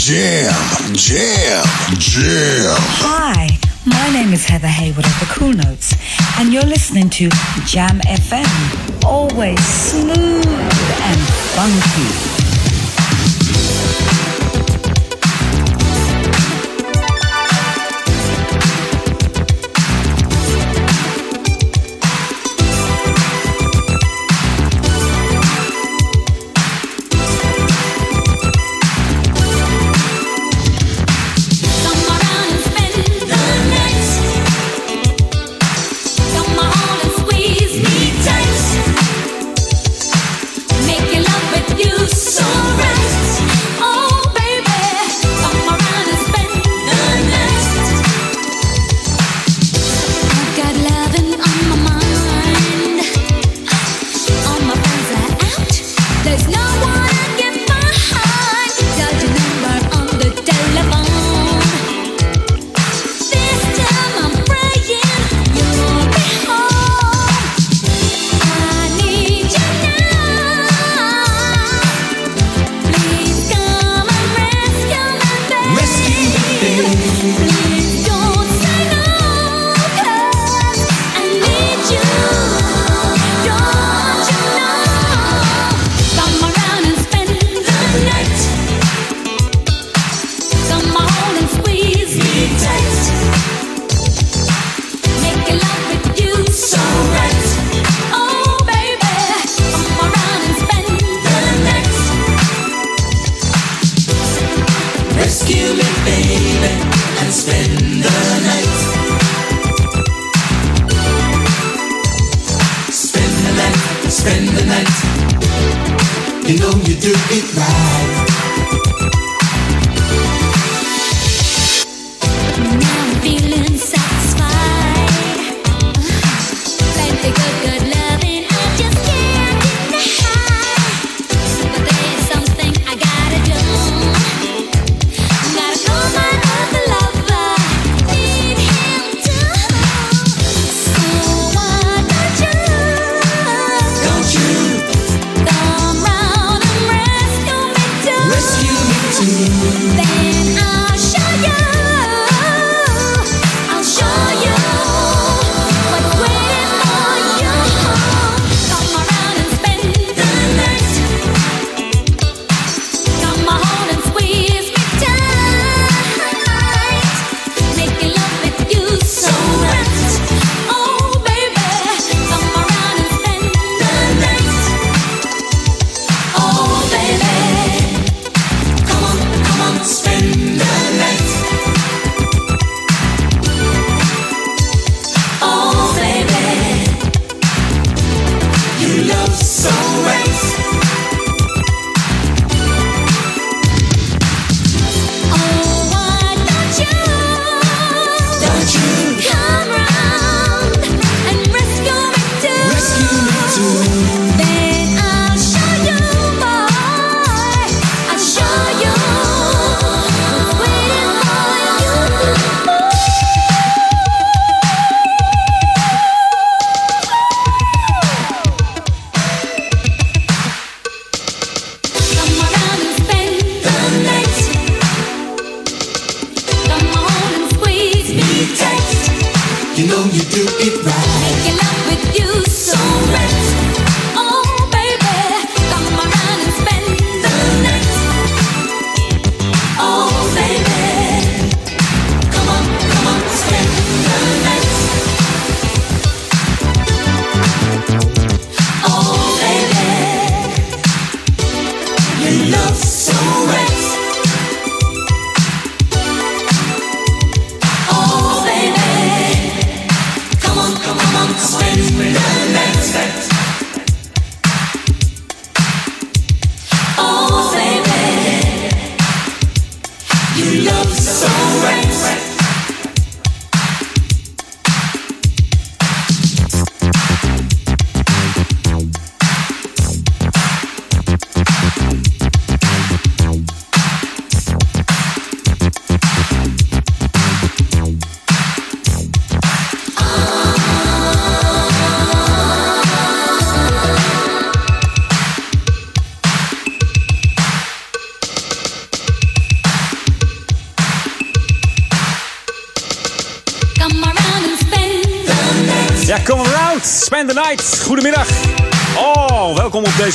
Jam, jam, jam. Hi, my name is Heather Hayward of the Cool Notes, and you're listening to Jam FM. Always smooth and funky.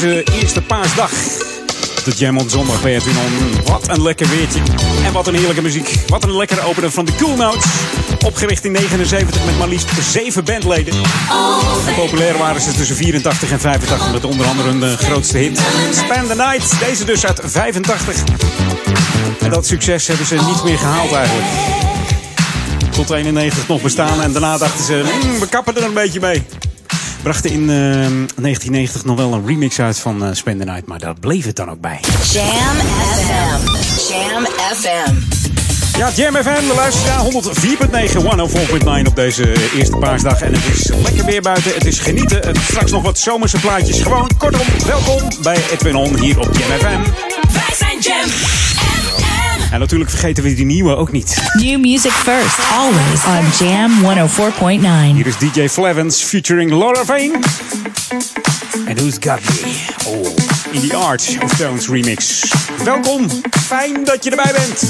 Deze eerste paasdag. De Jam on Zondag bij Edwin. Wat een lekker weertje. En wat een heerlijke muziek. Wat een lekkere opener van de Cool Notes. Opgericht in 79 met maar liefst 7 bandleden. Populair waren ze tussen 84 en 85 met onder andere hun eh, grootste hit. Spend the Night. Deze dus uit 85. En dat succes hebben ze niet meer gehaald eigenlijk. Tot 91 nog bestaan en daarna dachten ze, "Hmm, we kappen er een beetje mee. Brachten in eh, 1990 nog wel een remix uit van eh, Spend the Night, maar daar bleef het dan ook bij. Jam FM. Jam FM. Ja, Jam FM, de luisteraar 104.9, 104.9 op deze eerste paasdag. En het is lekker weer buiten, het is genieten. En straks nog wat zomerse plaatjes. Gewoon, kortom, welkom bij Edwin On hier op Jam FM. Wij zijn Jam. En natuurlijk vergeten we die nieuwe ook niet. New music first, always on Jam 104.9. Hier is DJ Flevens featuring Laura Vane. En Who's Got Me? Oh, in the Art of Tones remix. Welkom, fijn dat je erbij bent.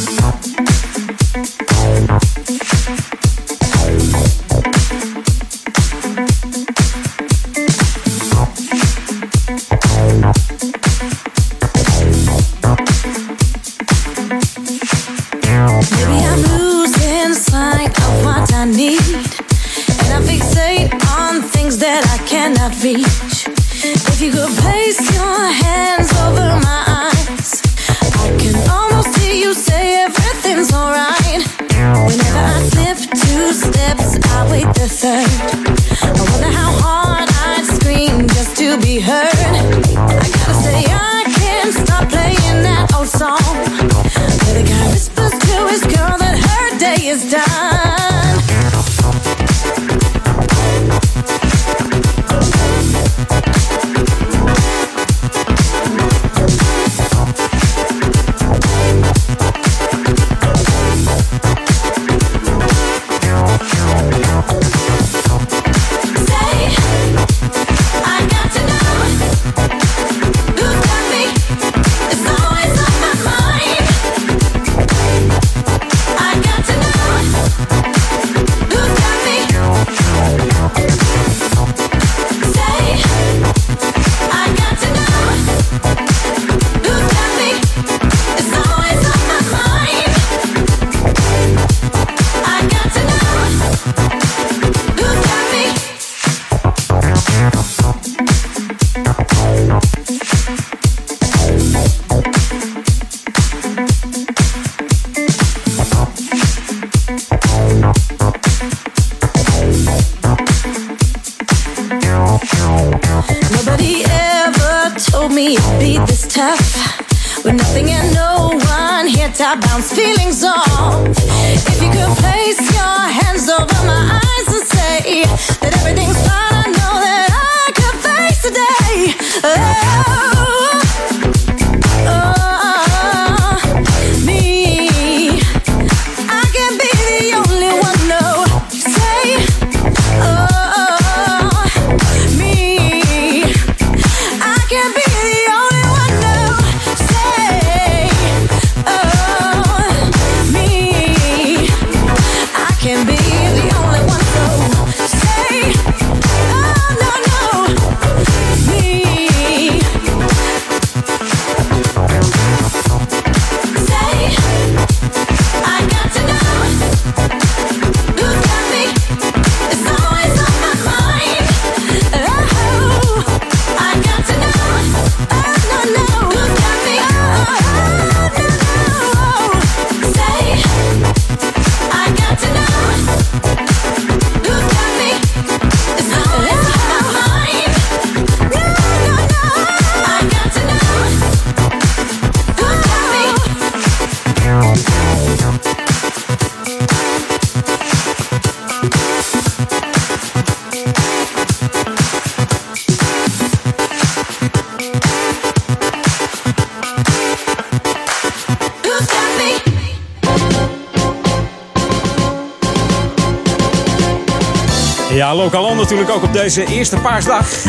Ja, lokaal natuurlijk ook op deze eerste paasdag.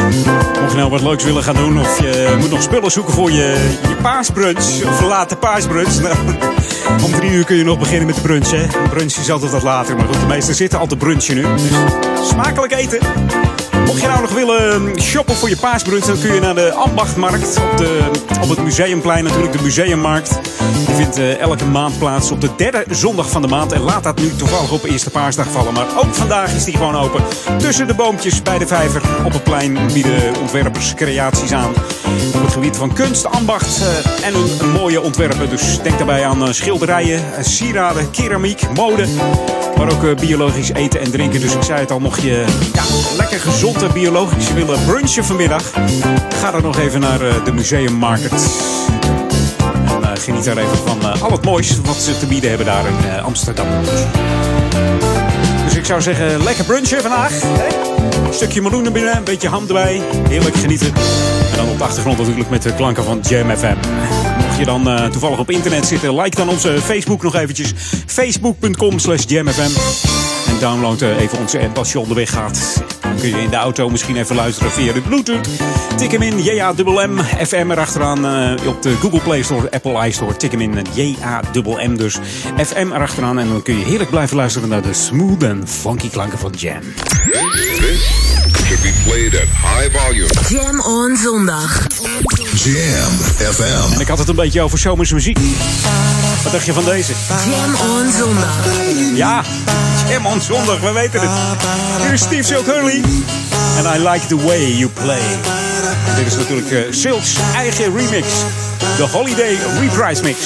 Mocht je nou wat leuks willen gaan doen of je moet nog spullen zoeken voor je, je paasbrunch of late paasbrunch. Nou, om drie uur kun je nog beginnen met de brunch. Hè. Brunch is altijd wat later, maar goed, de meesten zitten al te brunchen nu. Dus smakelijk eten. Mocht je nou nog willen shoppen voor je paasbrunch, dan kun je naar de Ambachtmarkt op, de, op het Museumplein, natuurlijk de Museummarkt. Die vindt uh, elke maand plaats op de derde zondag van de maand. En laat dat nu toevallig op eerste paasdag vallen. Maar ook vandaag is die gewoon open. Tussen de boompjes bij de vijver op het plein bieden ontwerpers creaties aan. Op het gebied van kunst, ambacht uh, en mooie ontwerpen. Dus denk daarbij aan uh, schilderijen, sieraden, keramiek, mode. Maar ook biologisch eten en drinken. Dus ik zei het al, mocht je ja, lekker gezond en biologisch willen brunchen vanmiddag. Ga dan nog even naar de Museummarkt. En uh, geniet daar even van al het moois wat ze te bieden hebben daar in Amsterdam. Dus ik zou zeggen, lekker brunchen vandaag. Een stukje meloen naar binnen, een beetje ham erbij. Heerlijk genieten. En dan op de achtergrond natuurlijk met de klanken van Jam FM. Mocht je dan toevallig op internet zitten, like dan onze Facebook nog eventjes. Facebook.com slash jamfm. En download even onze app als je onderweg gaat. Dan kun je in de auto misschien even luisteren via de Bluetooth. Tik hem in J-A-M-M, FM erachteraan uh, op de Google Play Store, Apple iStore. Tik hem in J-A-M-M, dus FM erachteraan. En dan kun je heerlijk blijven luisteren naar de smooth en funky klanken van Jam. This should be played at high volume. Jam on zondag. Jam FM. En ik had het een beetje over zomerse muziek. Wat dacht je van deze? Jam on zondag. Ja, Jam on zondag, we weten het. Hier is Steve Silk Hurley. And I like the way you play. En dit is natuurlijk uh, Silk's eigen remix. De Holiday Reprise Mix.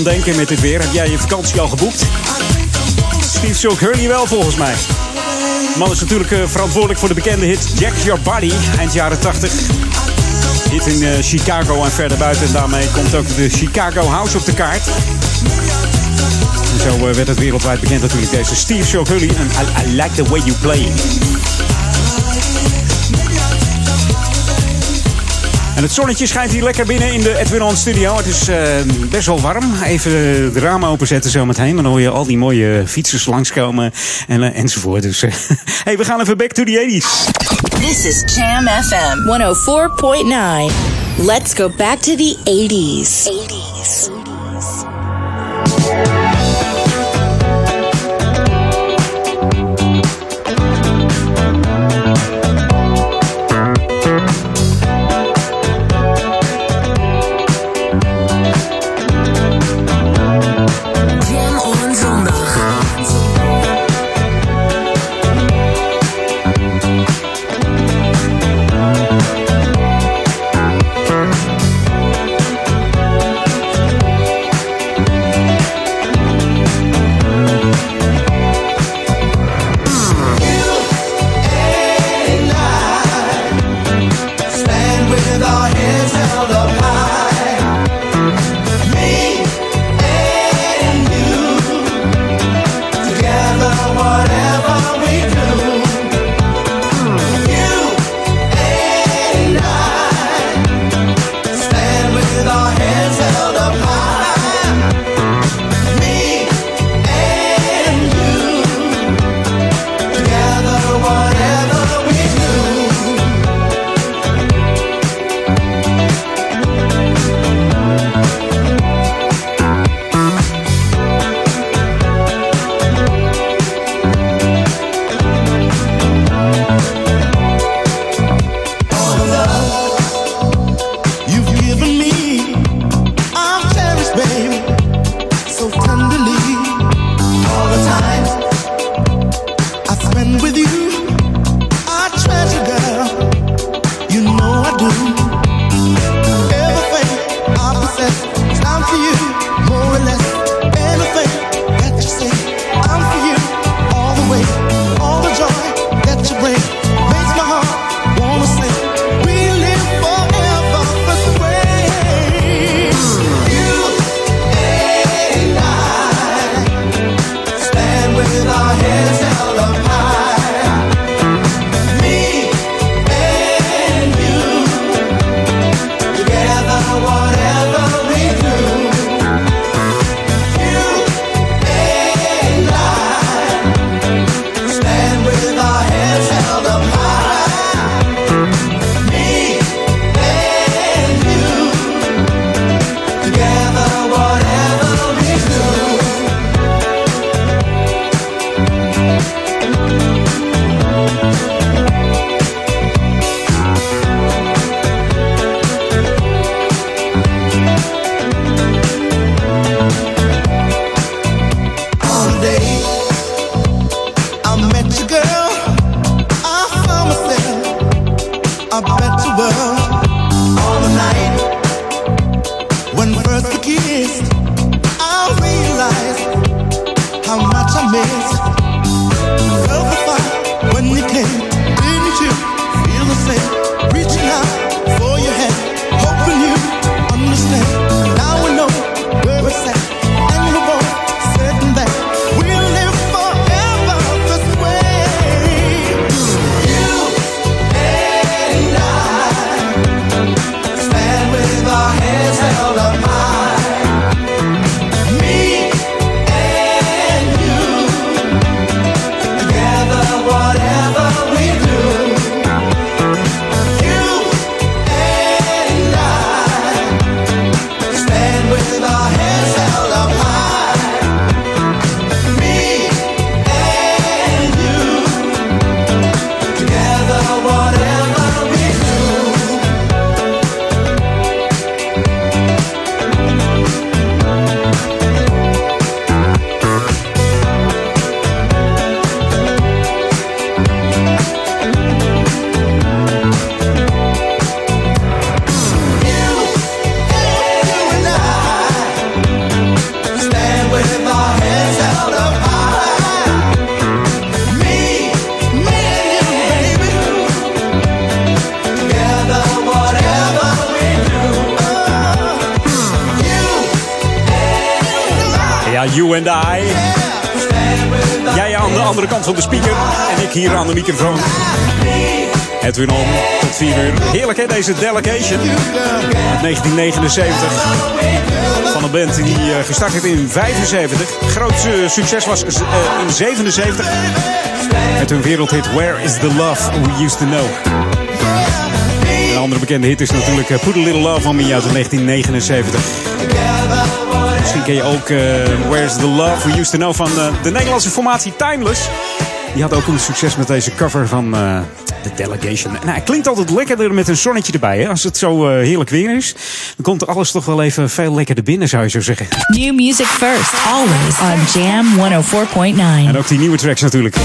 Denken met dit weer. Heb jij je vakantie al geboekt? Steve Silk Hurley wel volgens mij. De man is natuurlijk uh, verantwoordelijk voor de bekende hit Jack Your Body, eind jaren 80. Hit in uh, Chicago en verder buiten. En daarmee komt ook de Chicago House op de kaart. Zo uh, werd het wereldwijd bekend natuurlijk deze Steve Shock Hully en I, I Like The Way You Play. En het zonnetje schijnt hier lekker binnen in de Edwin On Studio. Het is uh, best wel warm. Even de ramen openzetten zometeen. Dan hoor je al die mooie fietsers langskomen en, uh, enzovoort. Dus uh, hey, we gaan even back to the 80s. This is Jam FM 104.9. Let's go back to the 80s. 80s. 80s. day. hier aan de microfoon. Edwin Om, tot 4 uur. Heerlijk hè, deze Delegation. 1979. Van een band die eh, gestart heeft in 75. Groot eh, succes was eh, in 77. Met hun wereldhit Where is the Love We Used to Know. Een andere bekende hit is natuurlijk Put a Little Love van me uit 1979. Misschien ken je ook uh, Where's the Love We Used to Know van de Nederlandse formatie Timeless. Die had ook een succes met deze cover van eh, The Delegation. Nou, het klinkt altijd lekkerder met een zonnetje erbij. Hè? Als het zo eh, heerlijk weer is, dan komt alles toch wel even veel lekkerder binnen, zou je zo zeggen. New music first, always on Jam 104.9. En ook die nieuwe tracks natuurlijk.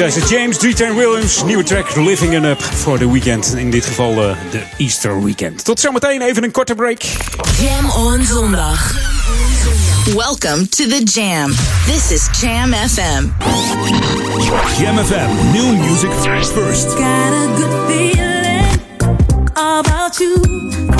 Dit is James, Drieten Williams. Nieuwe track Living It Up voor de weekend. In dit geval eh, de Easter weekend. Tot zometeen, even een korte break. Jam on zondag. Welcome to the Jam. This is Jam FM. Jam FM, new music first. Got a good feeling about you.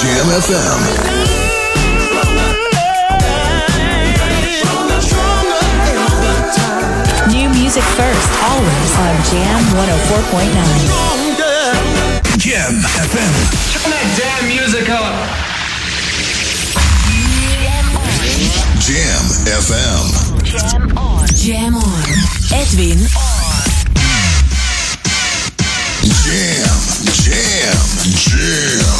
Jam FM. New music first, always on Jam 104.9. Jam FM. Turn that damn music up. Jam FM. Jam on. Jam on. Edwin on. Jam, jam, jam.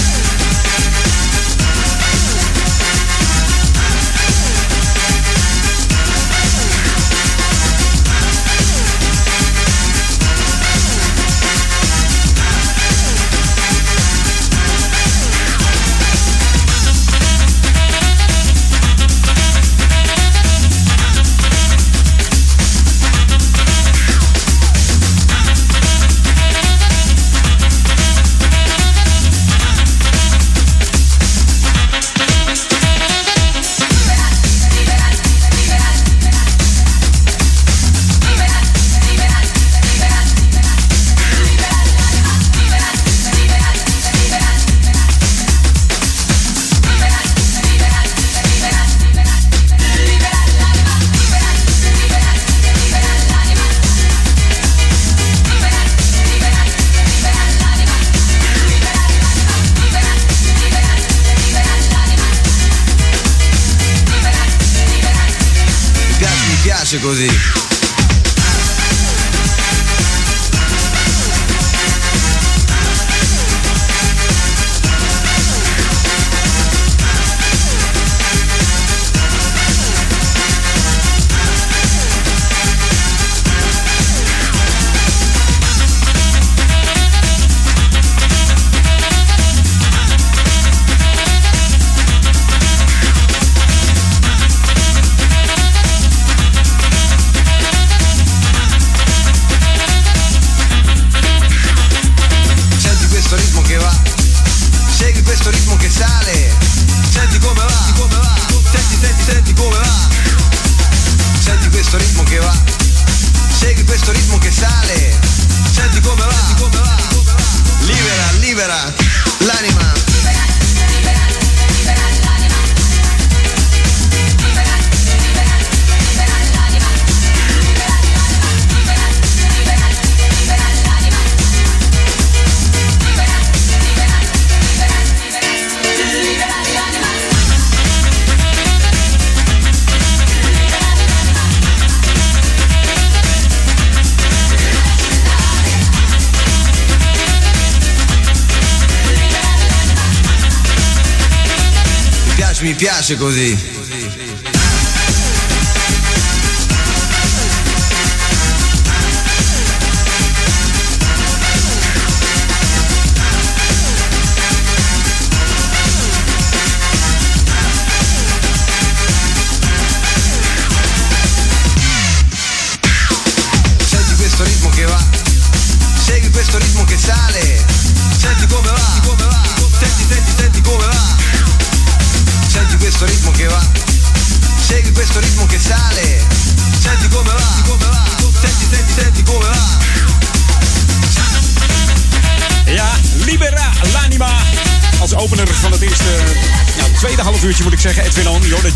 piace così.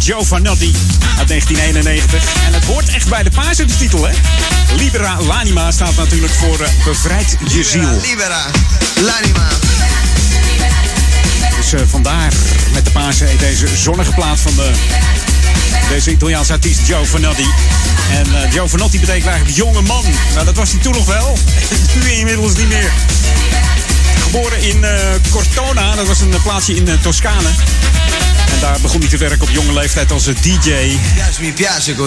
On, joh, de Joe Vanotti uit 1991. En het hoort echt bij de paas in de titel, hè? Libera l'anima staat natuurlijk voor eh, bevrijd je ziel. Libera, l'anima. Dus eh, vandaar met de Pasen deze zonnige plaat van de, deze Italiaanse artiest Joe Vanotti. En eh, Joe Vanotti betekent eigenlijk jonge man. Nou, dat was hij toen nog wel. nu inmiddels niet meer. Geboren in eh Cortona. Dat was een eh, plaatsje in eh, Toscane. En daar begon hij te werken op jonge leeftijd als DJ.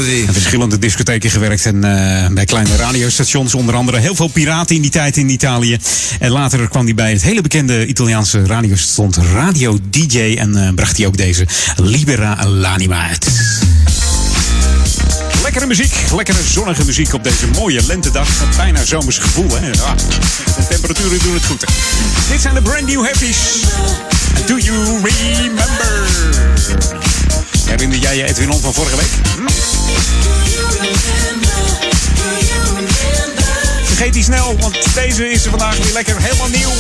In verschillende discotheken gewerkt en eh, bij kleine radiostations. Onder andere heel veel piraten in die tijd in Italië. En later kwam hij bij het hele bekende Italiaanse radiostation Radio DJ. En eh, bracht hij ook deze Libera l'anima uit. Lekkere muziek, lekkere zonnige muziek op deze mooie lentedag. Met bijna zomers gevoel, hè? Ja, de temperaturen doen het goed. hè. Dit zijn de brand new happies. Do you remember? Herinner jij je Edwin On van vorige week? Vergeet die snel, want deze is vandaag weer lekker helemaal nieuw.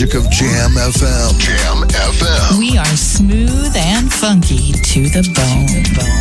Magic of Jam FM. Jam FM. We are smooth and funky to the bone.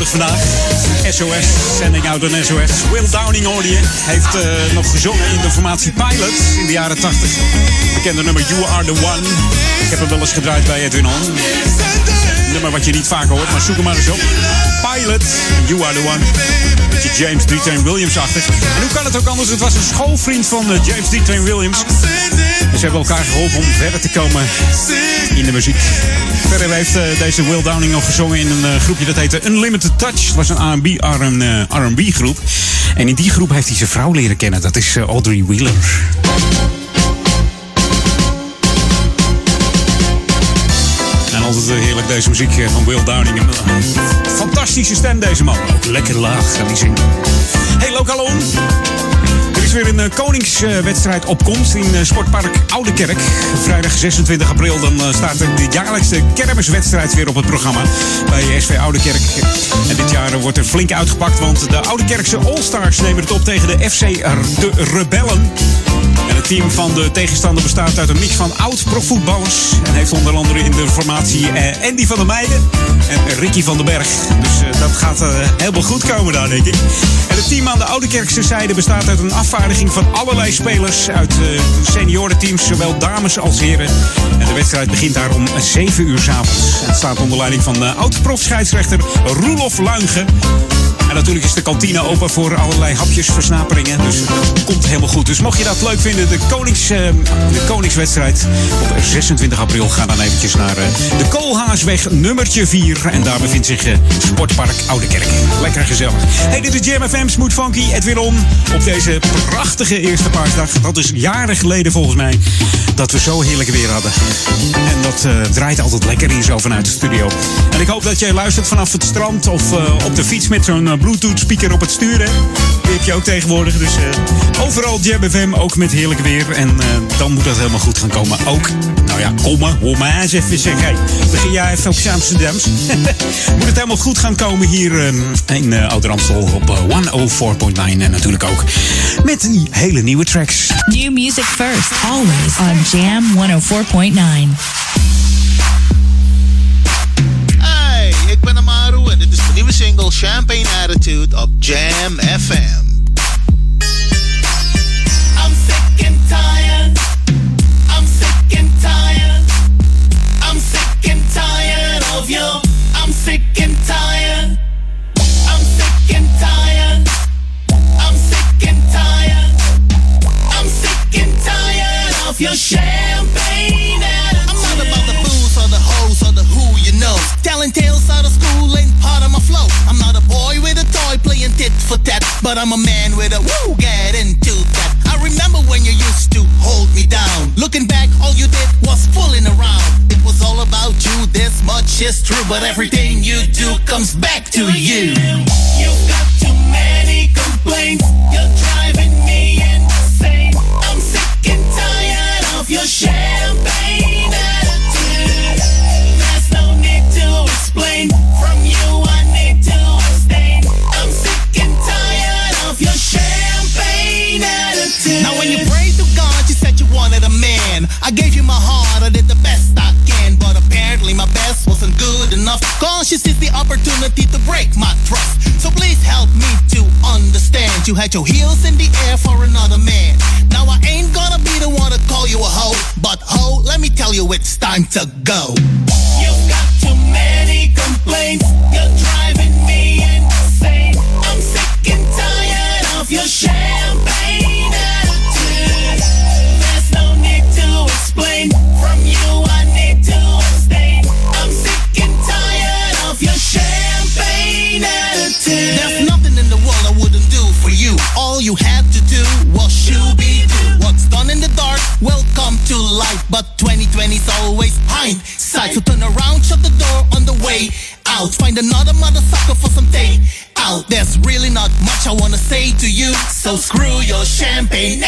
Nodig vandaag. SOS, sending out een SOS. Will Downing je. Heeft eh, nog gezongen in de formatie Pilot in de jaren 80. Bekende nummer You Are The One. Ik heb hem wel eens gedraaid bij Edwin On. Nummer wat je niet vaak hoort, maar zoek hem maar eens op. Pilot, You Are The One. James D. Williams achter. En hoe kan het ook anders? Het was een schoolvriend van eh, James D. Williams. En ze hebben elkaar geholpen om verder te komen in de muziek. Verder heeft eh, deze Will Downing nog gezongen in een eh, groepje dat heette Unlimited Touch. Het was een eh, R&B groep. En in die groep heeft hij zijn vrouw leren kennen. Dat is Audrey Wheeler. En altijd heerlijk deze muziek van Will Downing. Fantastische stem deze man. Lekker laag kan hij zingen. Hey Lokalon. Is weer een eh, koningswedstrijd op komst in eh, Sportpark Oudekerk. Vrijdag 26 april dan eh, staat de jaarlijkse kermiswedstrijd weer op het programma bij SV Oudekerk. En dit jaar wordt er flink uitgepakt, want de Oudekerkse All-Stars nemen het op tegen de FC de Rebellen. Team van de tegenstander bestaat uit een mix van oud-profvoetballers. En heeft onder andere in de formatie eh, Andy van der Meijden en Ricky van den Berg. Dus eh, dat gaat eh, helemaal goed komen daar, denk ik. En het team aan de Oudekerkse zijde bestaat uit een afvaardiging van allerlei spelers uit seniorenteams, zowel dames als heren. En de wedstrijd begint daar om 7 uur s'avonds. Het staat onder leiding van uh, oud-profscheidsrechter Roelof Luingen. En natuurlijk is de kantine open voor allerlei hapjes, versnaperingen. Dus dat komt helemaal goed. Dus mocht je dat leuk vinden, de, konings, eh, de Koningswedstrijd op 26 april, ga dan eventjes naar eh, de Koolhaasweg nummertje 4. En daar bevindt zich eh, Sportpark Oudekerk. Lekker gezellig. Hey, dit is Jam FM, Smooth Funky, Edwin On. Op deze prachtige eerste paasdag. Dat is jaren geleden volgens mij dat we zo heerlijk weer hadden. En dat eh, draait altijd lekker hier zo vanuit de studio. En ik hoop dat jij luistert vanaf het strand of op de fiets met zo'n Bluetooth speaker op het stuur. hè. Die heb je ook tegenwoordig. Dus eh, overal Jam FM, ook met heerlijk weer. En eh, dan moet dat helemaal goed gaan komen. Ook, nou ja, komen, hoor maar eens even zeggen. Hey, begin jij even op Amsterdams. moet het helemaal goed gaan komen hier eh, in uh, Ouder Amstel op eh, 104.9. En natuurlijk ook met die hele nieuwe tracks. New music first, always on Jam 104.9. nieuwe single Champagne Attitude of Jam FM. I'm sick and tired. I'm sick and tired. I'm sick and tired of you. I'm sick and tired. I'm sick and tired. I'm sick and tired. I'm sick and tired of your champagne Telling tales out of school ain't part of my flow. I'm not a boy with a toy playing tit for tat, but I'm a man with a woo, get into that. I remember when you used to hold me down. Looking back, all you did was fooling around. It was all about you, this much is true, but everything you do comes back to you. You've got too many complaints. You're driving me insane. I'm sick and tired of your champagne enough. Cause she sees the opportunity to break my trust. So please help me to understand. You had your heels in the air for another man. Now I ain't gonna be the one to call you a hoe. But hoe, let me tell you it's time to go. So screw your champagne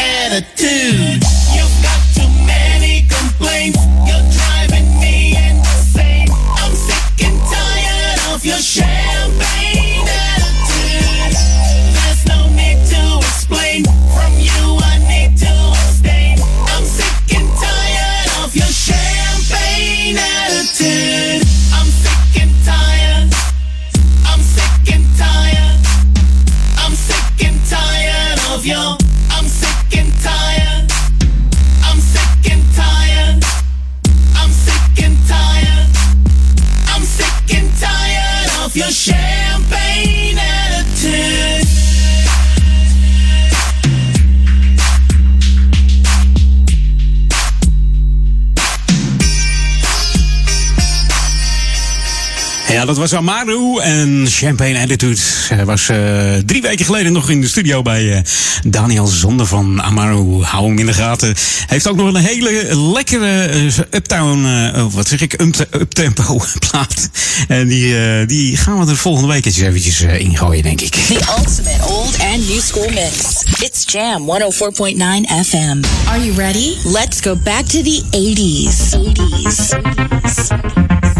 dat was Amaru en Champagne Attitude. Hij was uh, drie weken geleden nog in de studio bij uh, Daniel Zonde van Amaru. Hou hem in de gaten. Hij heeft ook nog een hele lekkere uh, uptown, oh, wat zeg ik, uptempo plaat. En die, die gaan we er volgende week eens eventjes ingooien, denk ik. The ultimate old and new school mix. It's Jam 104.9 FM. Are you ready? Let's go back to the 80s. 80s. 80s.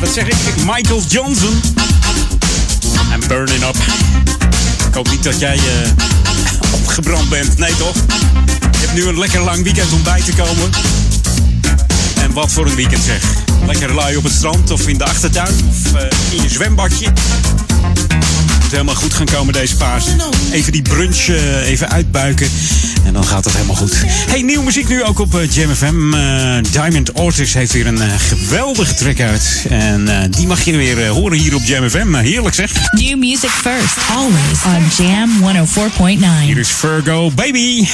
Wat zeg ik, Michael Johnson. En Burning Up. Ik hoop niet dat jij eh, opgebrand bent. Nee toch? Je hebt nu een lekker lang weekend om bij te komen. En wat voor een weekend zeg. Lekker lui op het strand of in de achtertuin of eh, in je zwembadje. Moet helemaal goed gaan komen deze paas. Even die brunch eh, even uitbuiken. En dan gaat het helemaal goed. Hey, nieuwe muziek nu ook op uh, Jam FM. Eh, Diamond Ortiz heeft weer een uh, geweldige track uit. En die mag je weer horen hier op Jam FM. heerlijk zeg. New music first, always on Jam 104.9. Hier is Virgo Baby.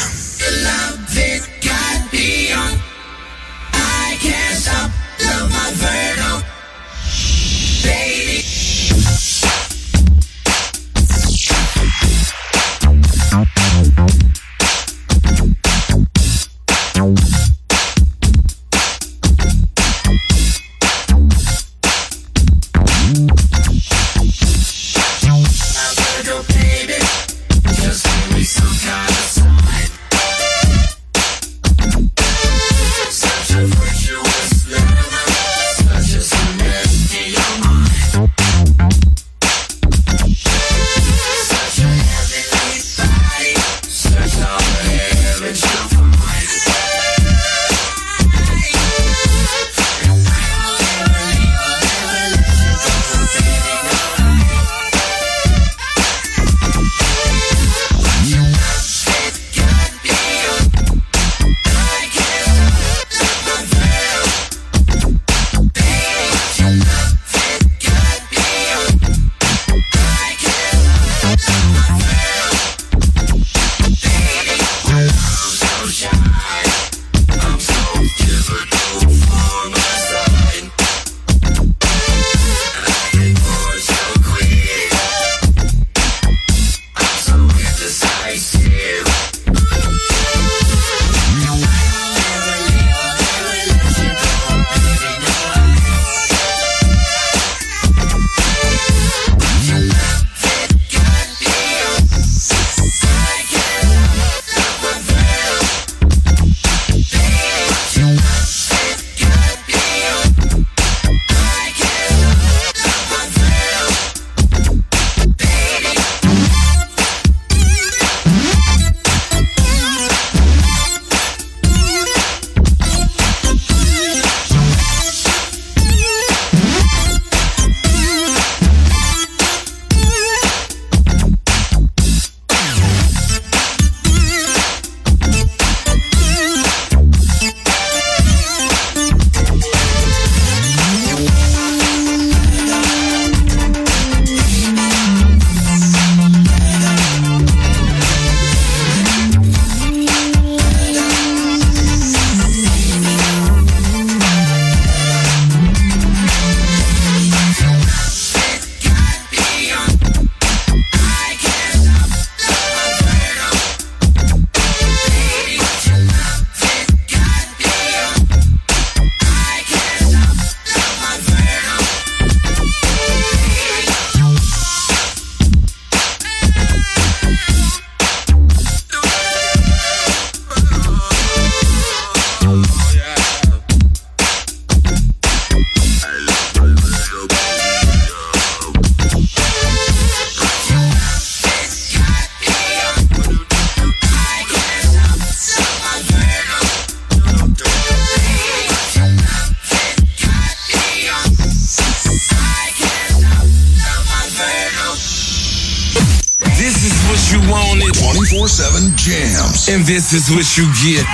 What you get.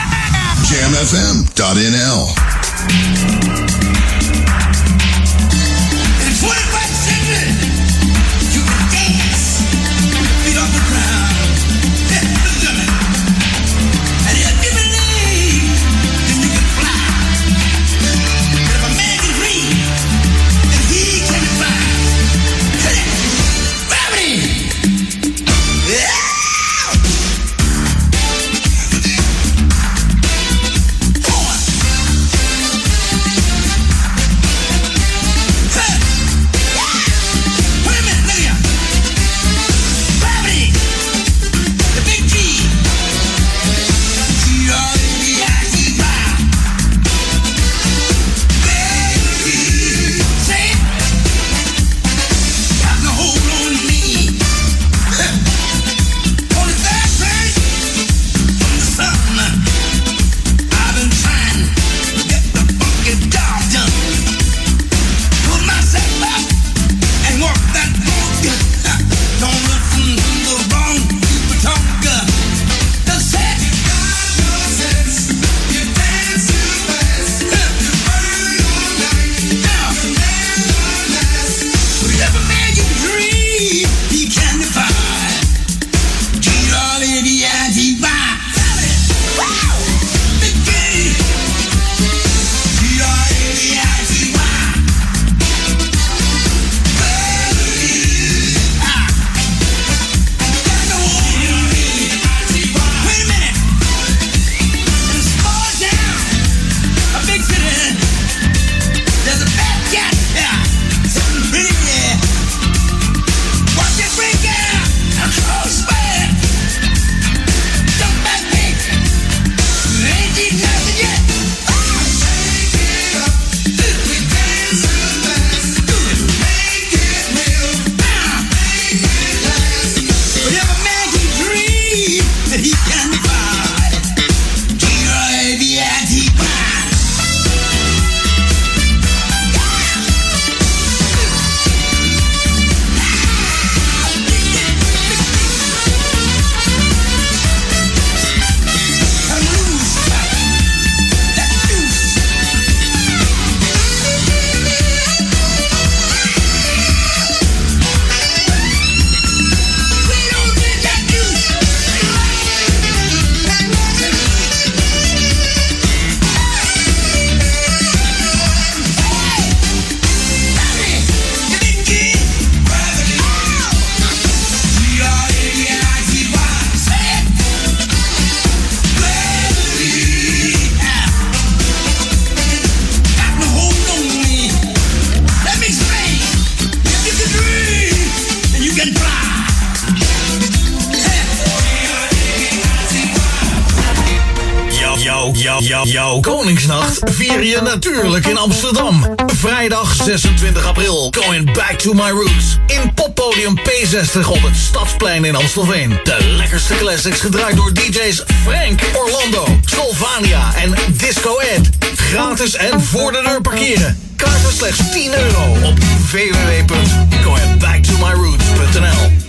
26 april. Going back to my roots. In poppodium P60 op het Stadsplein in Amstelveen. De lekkerste classics gedraaid door DJ's Frank, Orlando, Solvania en Disco Ed. Gratis en voor de deur parkeren. Kaarten slechts 10 euro op www.goingbacktomyroots.nl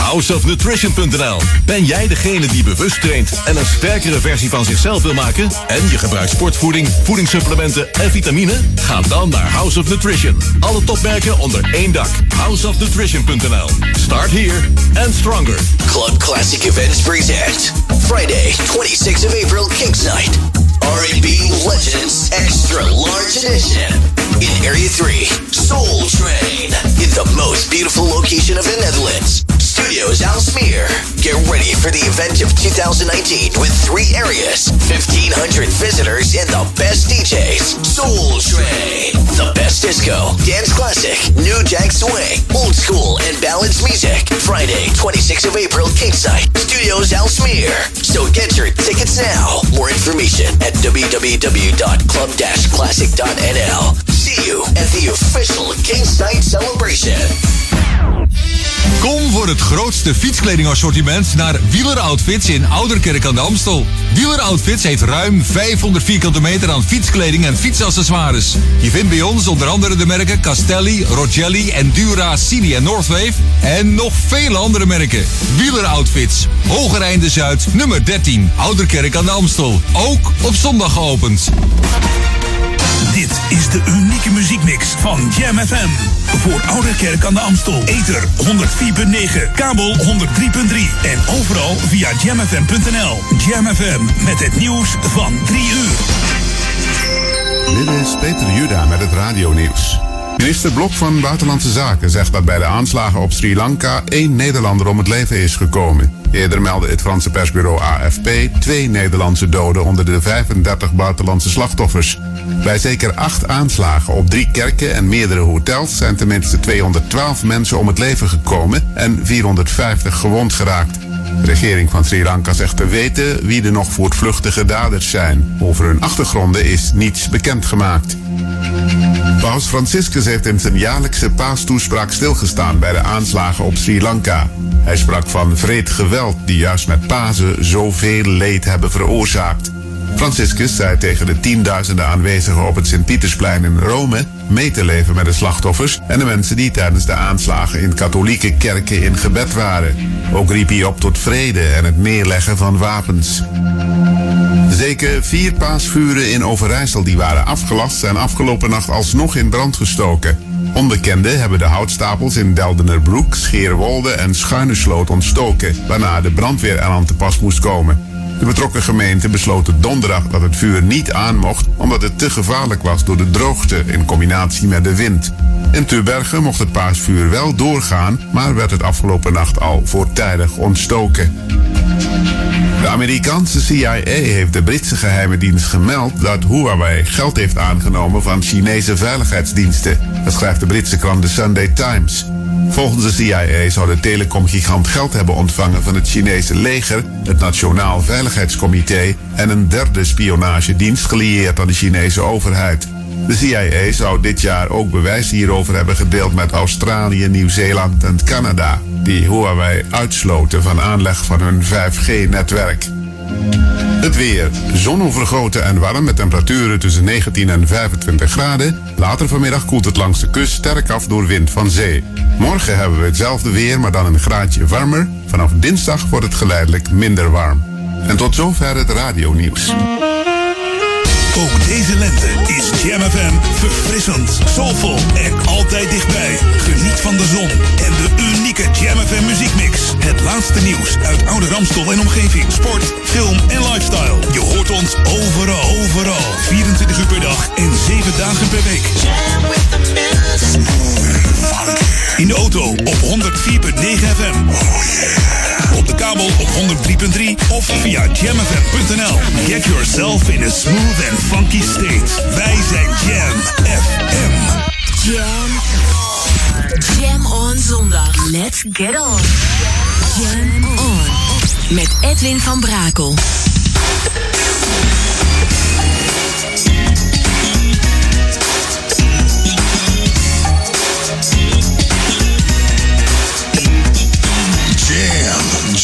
Houseofnutrition.nl Ben jij degene die bewust traint en een sterkere versie van zichzelf wil maken? En je gebruikt sportvoeding, voedingssupplementen en vitamine? Ga dan naar House of Nutrition. Alle topmerken onder één dak. Houseofnutrition.nl Start here and stronger. Club Classic Events present Friday, 26th of April, Kings Night. R&B Legends Extra Large Edition. In Area 3, Soul Train. In the most beautiful location of the Netherlands. Studios Alsmeer. Get ready for the event of 2019 with three areas, 1,500 visitors, and the best DJs. Soul Train. The best disco, dance classic, new jack swing, old school, and ballads music. Friday, 26th of April, Kingside. Studios Alsmeer. So get your tickets now. More information at www.club-classic.nl. See you at the official Kingside celebration. Kom voor het grootste fietskledingassortiment naar Wieler Outfits in Ouderkerk aan de Amstel. Wieler Outfits heeft ruim 500 vierkante meter aan fietskleding en fietsaccessoires. Je vindt bij ons onder andere de merken Castelli, Rogelli, Endura, Cini en Northwave. En nog vele andere merken. Wieler Outfits, Hogereinde Zuid, nummer 13, Ouderkerk aan de Amstel. Ook op zondag geopend. Dit is de unieke muziekmix van Jam FM. Voor Ouderkerk aan de Amstel. Ether 104.9, kabel 103.3 en overal via jamfm.nl. Jam FM met het nieuws van 3 uur. Dit is Peter Juda met het radionieuws. Minister Blok van Buitenlandse Zaken zegt dat bij de aanslagen op Sri Lanka één Nederlander om het leven is gekomen. Eerder meldde het Franse persbureau AFP twee Nederlandse doden onder de 35 buitenlandse slachtoffers. Bij zeker acht aanslagen op drie kerken en meerdere hotels zijn tenminste 212 mensen om het leven gekomen en 450 gewond geraakt. De regering van Sri Lanka zegt te weten wie de nog voortvluchtige daders zijn. Over hun achtergronden is niets bekendgemaakt. Paus Franciscus heeft in zijn jaarlijkse paastoespraak stilgestaan bij de aanslagen op Sri Lanka. Hij sprak van vreed geweld die juist met Pasen zoveel leed hebben veroorzaakt. Franciscus zei tegen de tienduizenden aanwezigen op het Sint-Pietersplein in Rome mee te leven met de slachtoffers en de mensen die tijdens de aanslagen in katholieke kerken in gebed waren. Ook riep hij op tot vrede en het neerleggen van wapens. Zeker vier paasvuren in Overijssel die waren afgelast zijn afgelopen nacht alsnog in brand gestoken. Onbekenden hebben de houtstapels in Deldenerbroek, Scheerwolde en Schuinesloot ontstoken, waarna de brandweer eraan te pas moest komen. De betrokken gemeente besloten donderdag dat het vuur niet aan mocht omdat het te gevaarlijk was door de droogte in combinatie met de wind. In Tubergen mocht het paasvuur wel doorgaan, maar werd het afgelopen nacht al voortijdig ontstoken. De Amerikaanse CIA heeft de Britse geheime dienst gemeld dat Huawei geld heeft aangenomen van Chinese veiligheidsdiensten. Dat schrijft de Britse krant The Sunday Times. Volgens de CIA zou de telecomgigant geld hebben ontvangen van het Chinese leger, het Nationaal Veiligheidscomité en een derde spionagedienst gelieerd aan de Chinese overheid. De CIA zou dit jaar ook bewijs hierover hebben gedeeld met Australië, Nieuw-Zeeland en Canada, die Huawei uitsloten van aanleg van hun 5G-netwerk. Het weer. Zon overgoten en warm met temperaturen tussen 19 en 25 graden. Later vanmiddag koelt het langs de kust sterk af door wind van zee. Morgen hebben we hetzelfde weer, maar dan een graadje warmer. Vanaf dinsdag wordt het geleidelijk minder warm. En tot zover het radionieuws. Ook deze lente is Jam FM verfrissend, soulvol en altijd dichtbij. Geniet van de zon en de unieke Jam FM muziekmix. Het laatste nieuws uit Oude Ramstel en omgeving. Sport, film en lifestyle. Je hoort ons overal, overal. 24 uur per dag en 7 dagen per week. In de auto op 104.9 FM. Op de kabel op 103.3 of via jamfm.nl. Get yourself in a smooth and funky state. Wij zijn Jam FM. Jam. Jam on zondag. Let's get on. Jam on. Met Edwin van Brakel.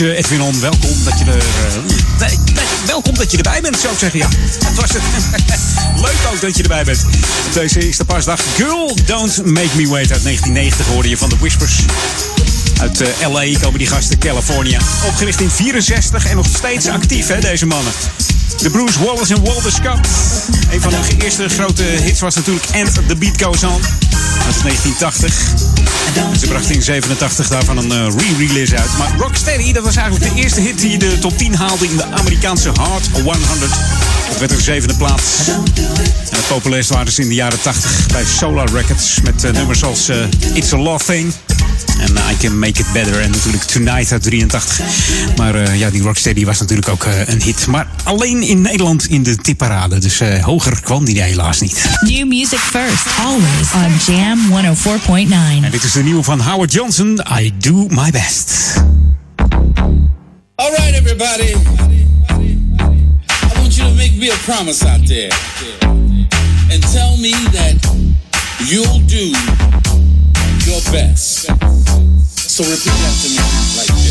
uurtje. Edwin On, welkom dat je er, eh, welkom dat je erbij bent, zou ik zeggen. Ja, dat was het. Leuk ook dat je erbij bent. Op deze eerste paasdag. Girl, Don't Make Me Wait uit 1990 hoorde je van de Whispers. Uit eh, LA komen die gasten, California. Opgericht in 64 en nog steeds actief, hè, deze mannen. De Bruce Wallace en Walter Scott. Een van hun eerste grote hits was natuurlijk And the Beat Goes On. Uit 1980. Ze bracht in 87 daarvan een eh, re-release uit. Maar Rocksteady, dat was eigenlijk de eerste hit die de top 10 haalde in de Amerikaanse Hard 100. Dat werd een zevende plaats. En populairst waren ze in de jaren 80 bij Solar Records. Met eh, nummers als eh, It's a Love Thing. En eh, I Can Make It Better. En natuurlijk Tonight uit 83. Maar eh, ja, die Rocksteady was natuurlijk ook eh, een hit. Maar alleen in Nederland in de tipparade. Dus eh, hoger kwam die helaas niet. New music first, always on Jam 104.9. En dit is de nieuwe van Howard Johnson. I Do My Best. All right, everybody. I want you to make me a promise out there. And tell me that you'll do your best. So repeat after me like this.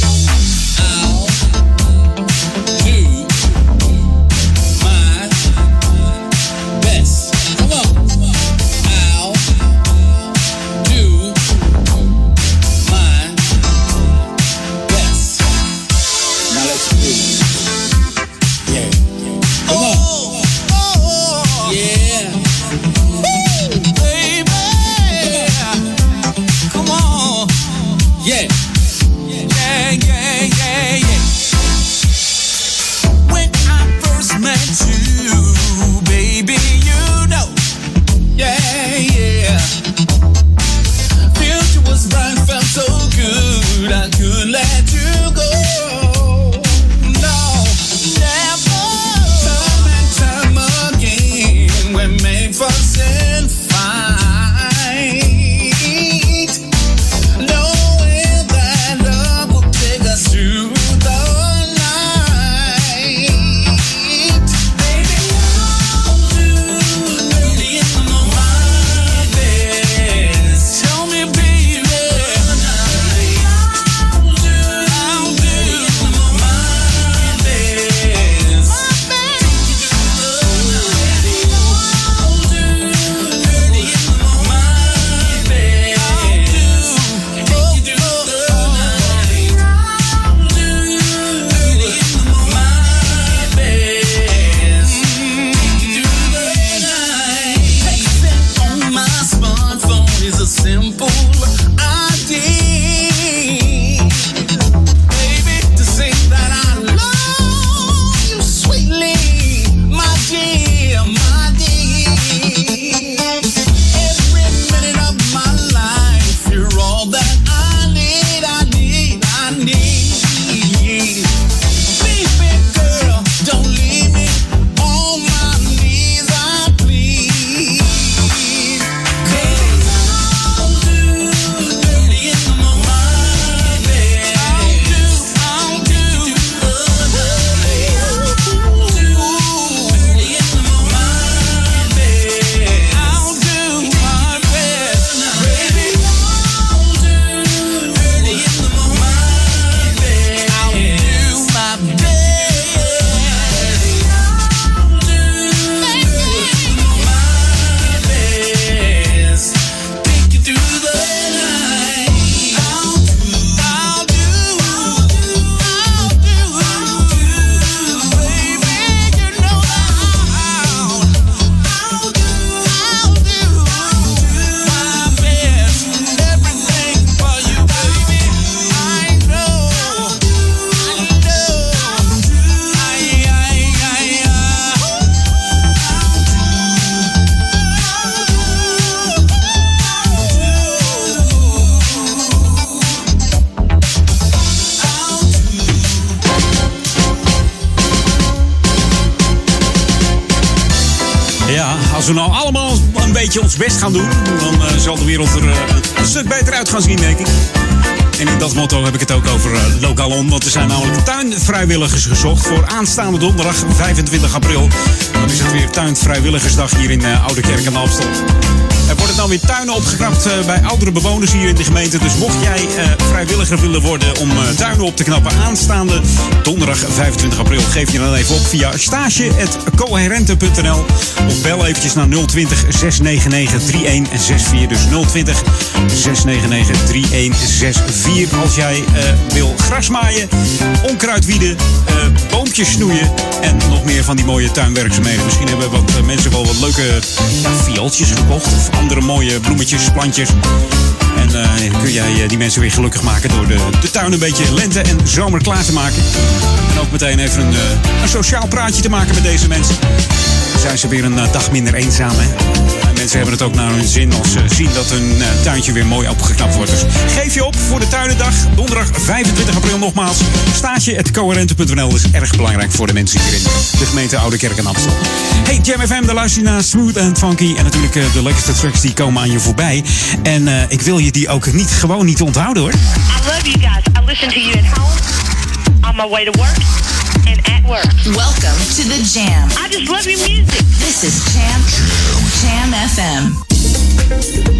Best gaan doen, dan eh, zal de wereld er eh, een stuk beter uit gaan zien, denk ik. En in dat motto heb ik het ook over uh, Lokalon. Want er zijn namelijk tuinvrijwilligers gezocht voor aanstaande donderdag 25 april. Dan is het weer tuinvrijwilligersdag hier in uh, Oude Kerk aan de Amstel. Er worden dan weer tuinen opgeknapt uh, bij oudere bewoners hier in de gemeente. Dus mocht jij uh, vrijwilliger willen worden om uh, tuinen op te knappen aanstaande donderdag 25 april, geef je dan even op via stage.coherente.nl of bel eventjes naar 020 699 3164. Dus 020 699 3164 als jij wil gras maaien, onkruid wieden, boompjes snoeien en nog meer van die mooie tuinwerkzaamheden. Misschien hebben wat mensen wel wat leuke ja, viooltjes gekocht andere mooie bloemetjes, plantjes. En uh, kun jij uh, die mensen weer gelukkig maken door de, de tuin een beetje lente en zomer klaar te maken. En ook meteen even een, uh, een sociaal praatje te maken met deze mensen. Zijn ze weer een dag minder eenzaam. Hè? mensen hebben het ook naar hun zin als ze zien dat hun tuintje weer mooi opgeknapt wordt. Dus geef je op voor de tuinendag. Donderdag 25 april nogmaals. Staatje.coherente.nl is erg belangrijk voor de mensen hier in de gemeente Oude Kerk en Amstel. Hey, Jam FM, daar luister je naar Smooth and Funky. En natuurlijk de lekkerste tracks die komen aan je voorbij. En ik wil je die ook niet, gewoon niet onthouden hoor. I love you guys. I listen to you at home, on my way to work, and at work. Welcome to the Jam. I just love your music. This is Jam, Jam FM.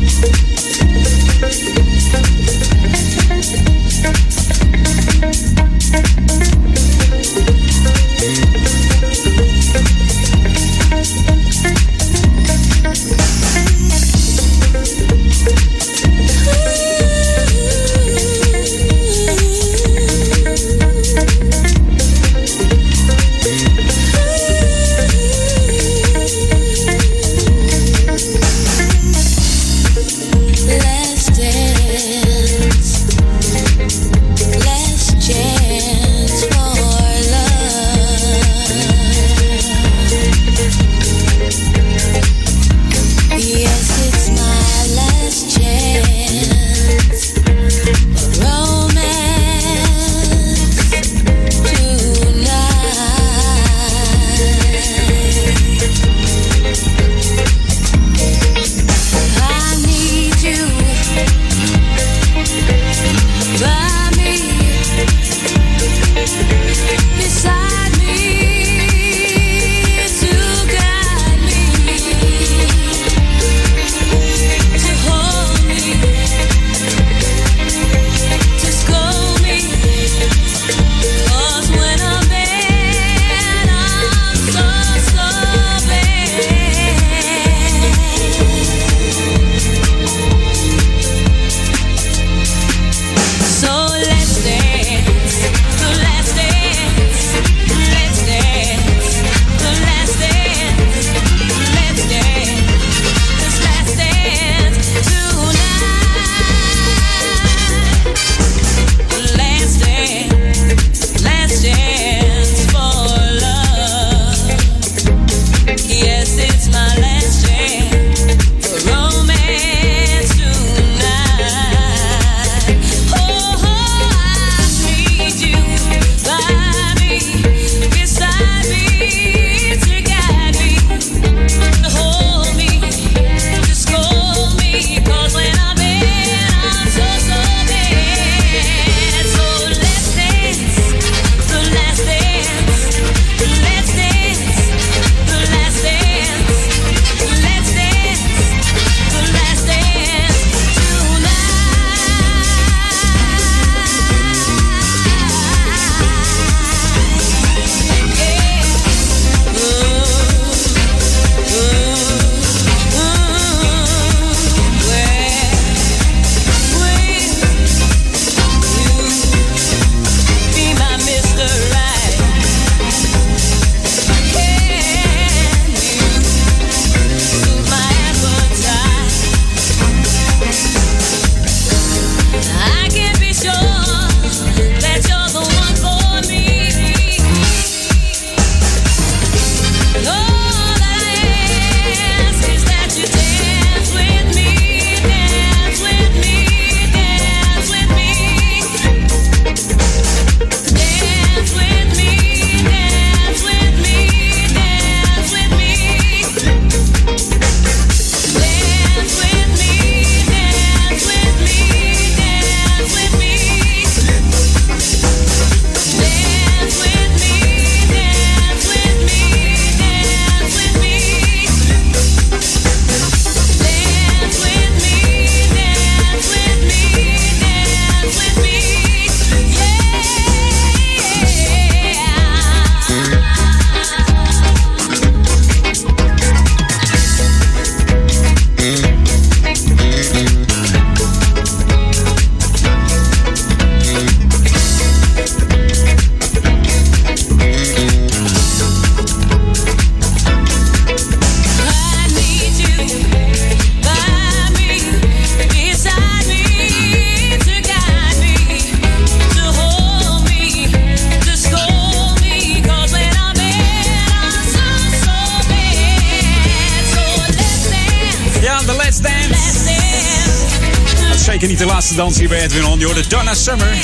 Edwin On. Je hoorde Donna Summer.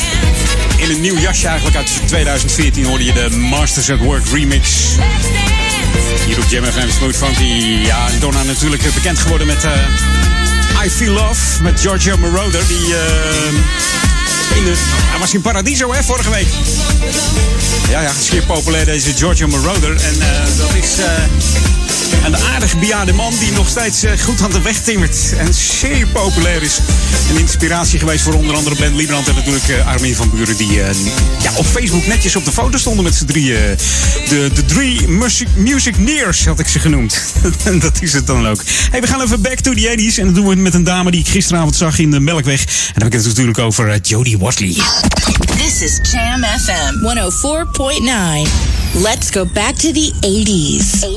In een nieuw jasje eigenlijk uit 2014 hoorde je de Masters at Work remix. Hier op Jam FM Smooth Funky. Ja, Donna natuurlijk bekend geworden met uh, I Feel Love. Met Giorgio Moroder. Die uh, in hij was in Paradiso hè, vorige week. Ja, ja, zeer populair deze Giorgio Moroder. En uh, dat is een aardig bejaarde man die nog steeds goed aan de weg timmert. En zeer populair is. Een inspiratie geweest voor onder andere Ben Liebrand en natuurlijk uh, Armin van Buren. Die uh, ja, op Facebook netjes op de foto stonden met z'n drieën. De, de drie music, music nears had ik ze genoemd. en dat is het dan ook. Hey, we gaan even back to the 80s. En dat doen we met een dame die ik gisteravond zag in de Melkweg. En dan heb ik het natuurlijk over Jodie Watley. This is Jam FM 104.9. Let's go back to the 80s. 80s.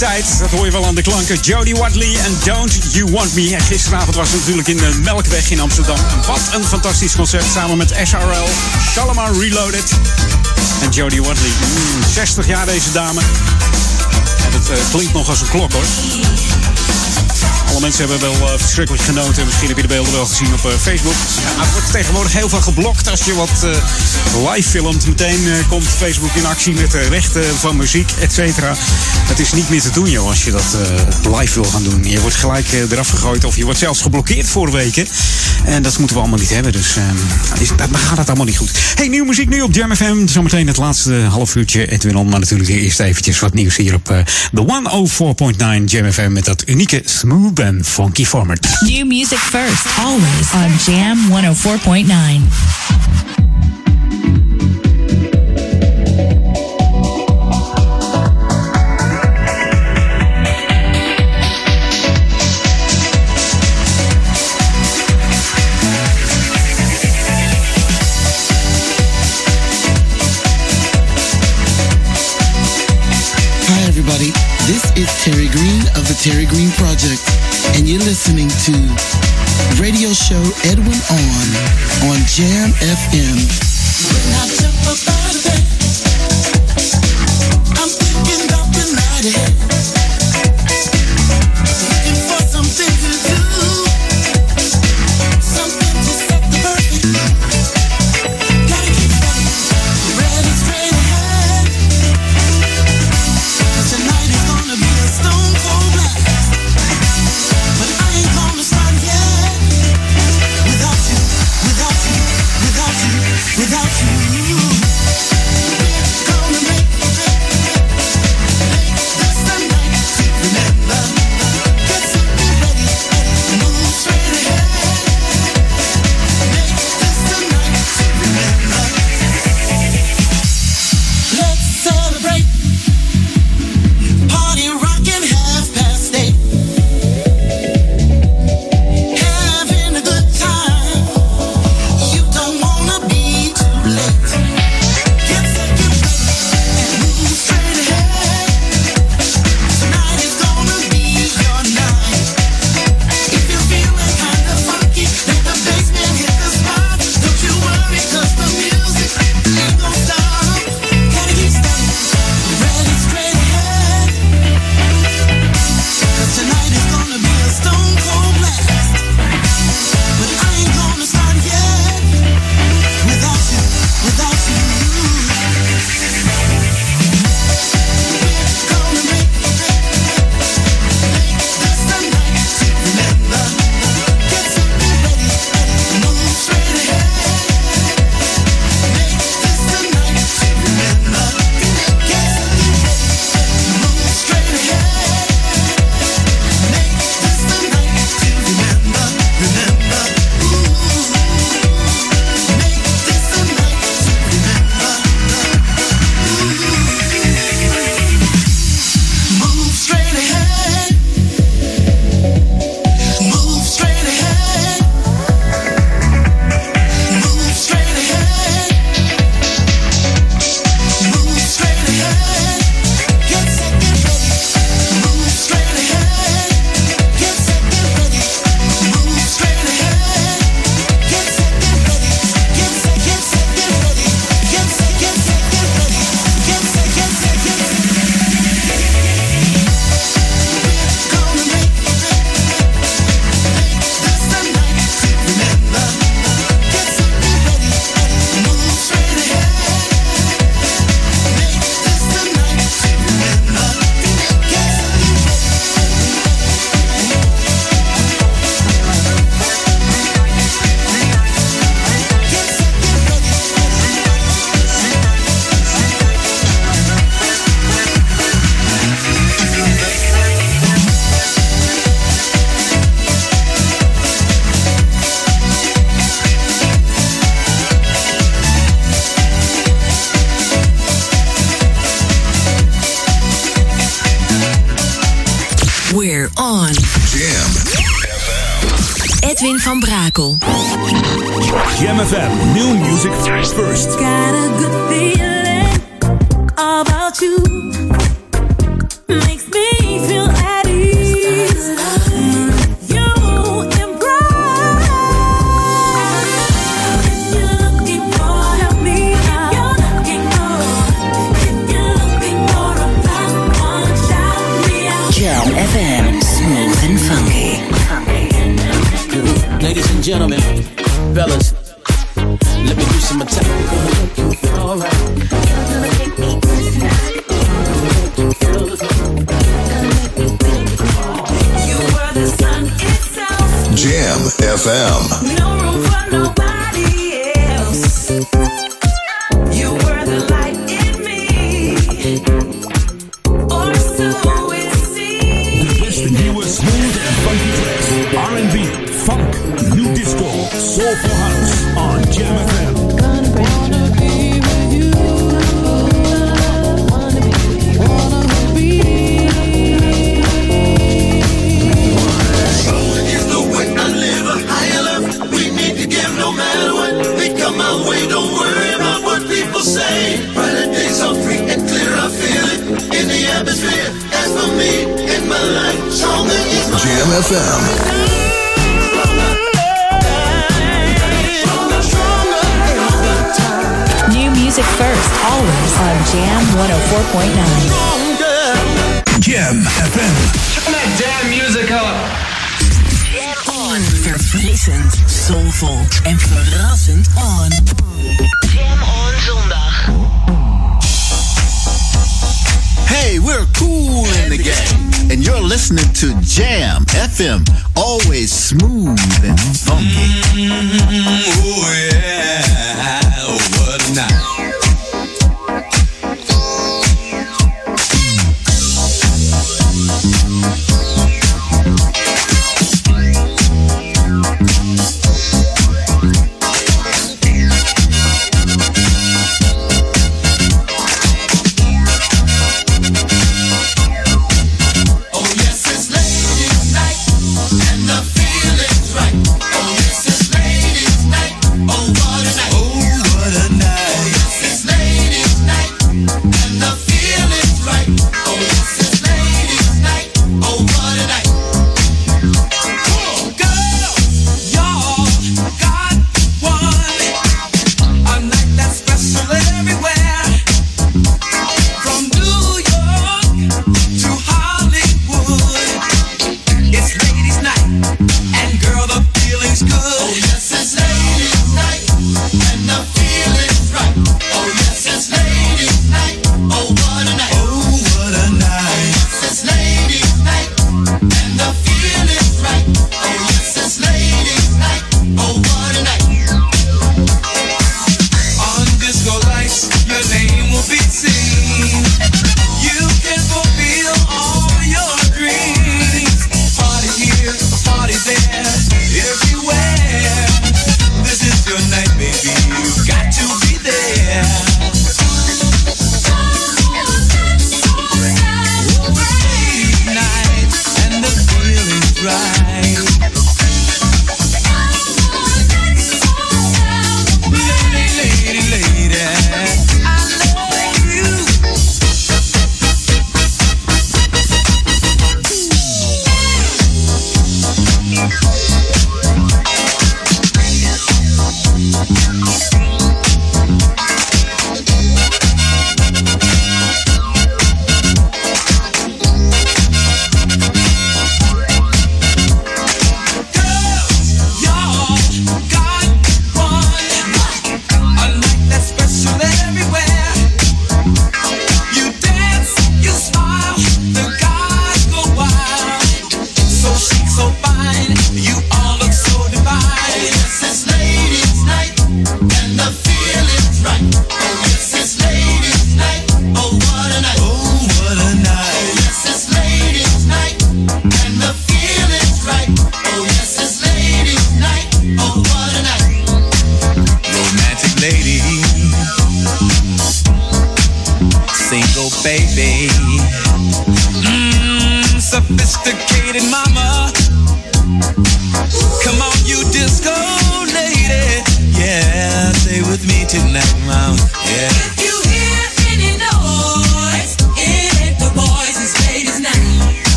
Dat hoor je wel aan de klanken. Jodie Watley en Don't You Want Me. Gisteravond was natuurlijk in de Melkweg in Amsterdam. Wat een fantastisch concert samen met SRL, Shalimar Reloaded en Jodie Watley. Mm, 60 jaar deze dame. En het eh, klinkt nog als een klok hoor. Alle mensen hebben wel eh, verschrikkelijk genoten. Misschien heb je de beelden wel gezien op eh, Facebook. Ja, er wordt tegenwoordig heel veel geblokt als je wat eh, live filmt. Meteen komt Facebook in actie met de rechten van muziek, et cetera. Het is niet meer te doen, joh, als je dat live wil gaan doen. Je wordt gelijk eraf gegooid of je wordt zelfs geblokkeerd voor weken. En dat moeten we allemaal niet hebben. Dus eh, is, dan gaat het allemaal niet goed. Hey, nieuwe muziek nu op Jam FM. Zometeen het laatste half uurtje Edwin On. Maar natuurlijk eerst eventjes wat nieuws hier op de 104.9 Jam FM. Met dat unieke smooth en funky format. New music first, always on Jam 104.9. you're listening to radio show Edwin On on Jam FM.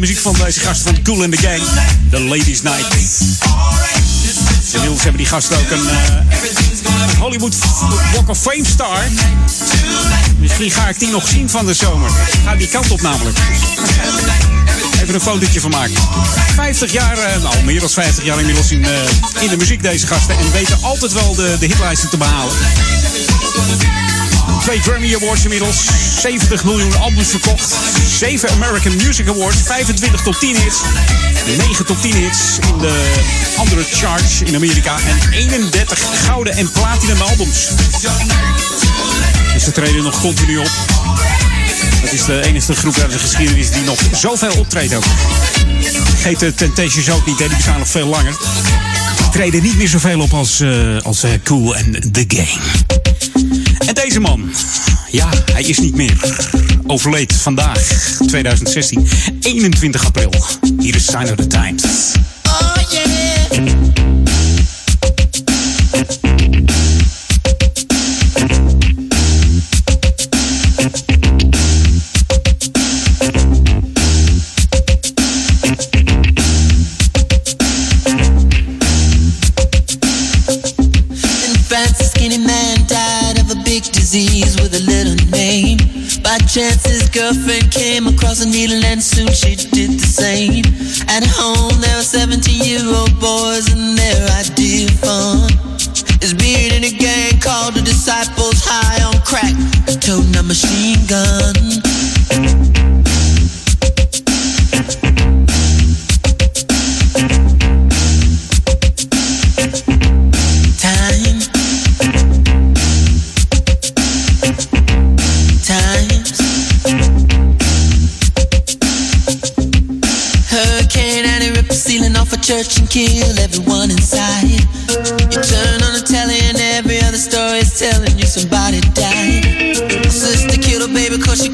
Muziek van deze gasten van Cool in the Gang. The Ladies Night. Inmiddels hebben die gasten ook een, uh, een Hollywood Walk of Fame star. Misschien ga ik die nog zien van de zomer. Ga die kant op namelijk. Even een fotootje van maken. 50 jaar, uh, nou meer dan 50 jaar inmiddels in, uh, in de muziek deze gasten. En weten altijd wel de, de hitlijsten te behalen. Twee Grammy Awards inmiddels. 70 miljoen albums verkocht. 7 American Music Awards. 25 top 10 hits. 9 top 10 hits in de andere charts in Amerika. En 31 gouden en platinum albums. Dus ze treden nog continu op. Het is de enige groep uit de geschiedenis die nog zoveel optreedt ook. Heet de Temptations ook niet, die bestaan nog veel langer. Die treden niet meer zoveel op als, uh, als uh, Cool en The Gang. En deze man, ja, hij is niet meer. Overleed vandaag, 2016, 21 april. Hier is Sign of the Times. Oh yeah. By chance, his girlfriend came across a needle, and soon she did the same. At home, there were 17 year old boys, and their idea of fun is being in a gang called the Disciples High on Crack, toting a machine gun.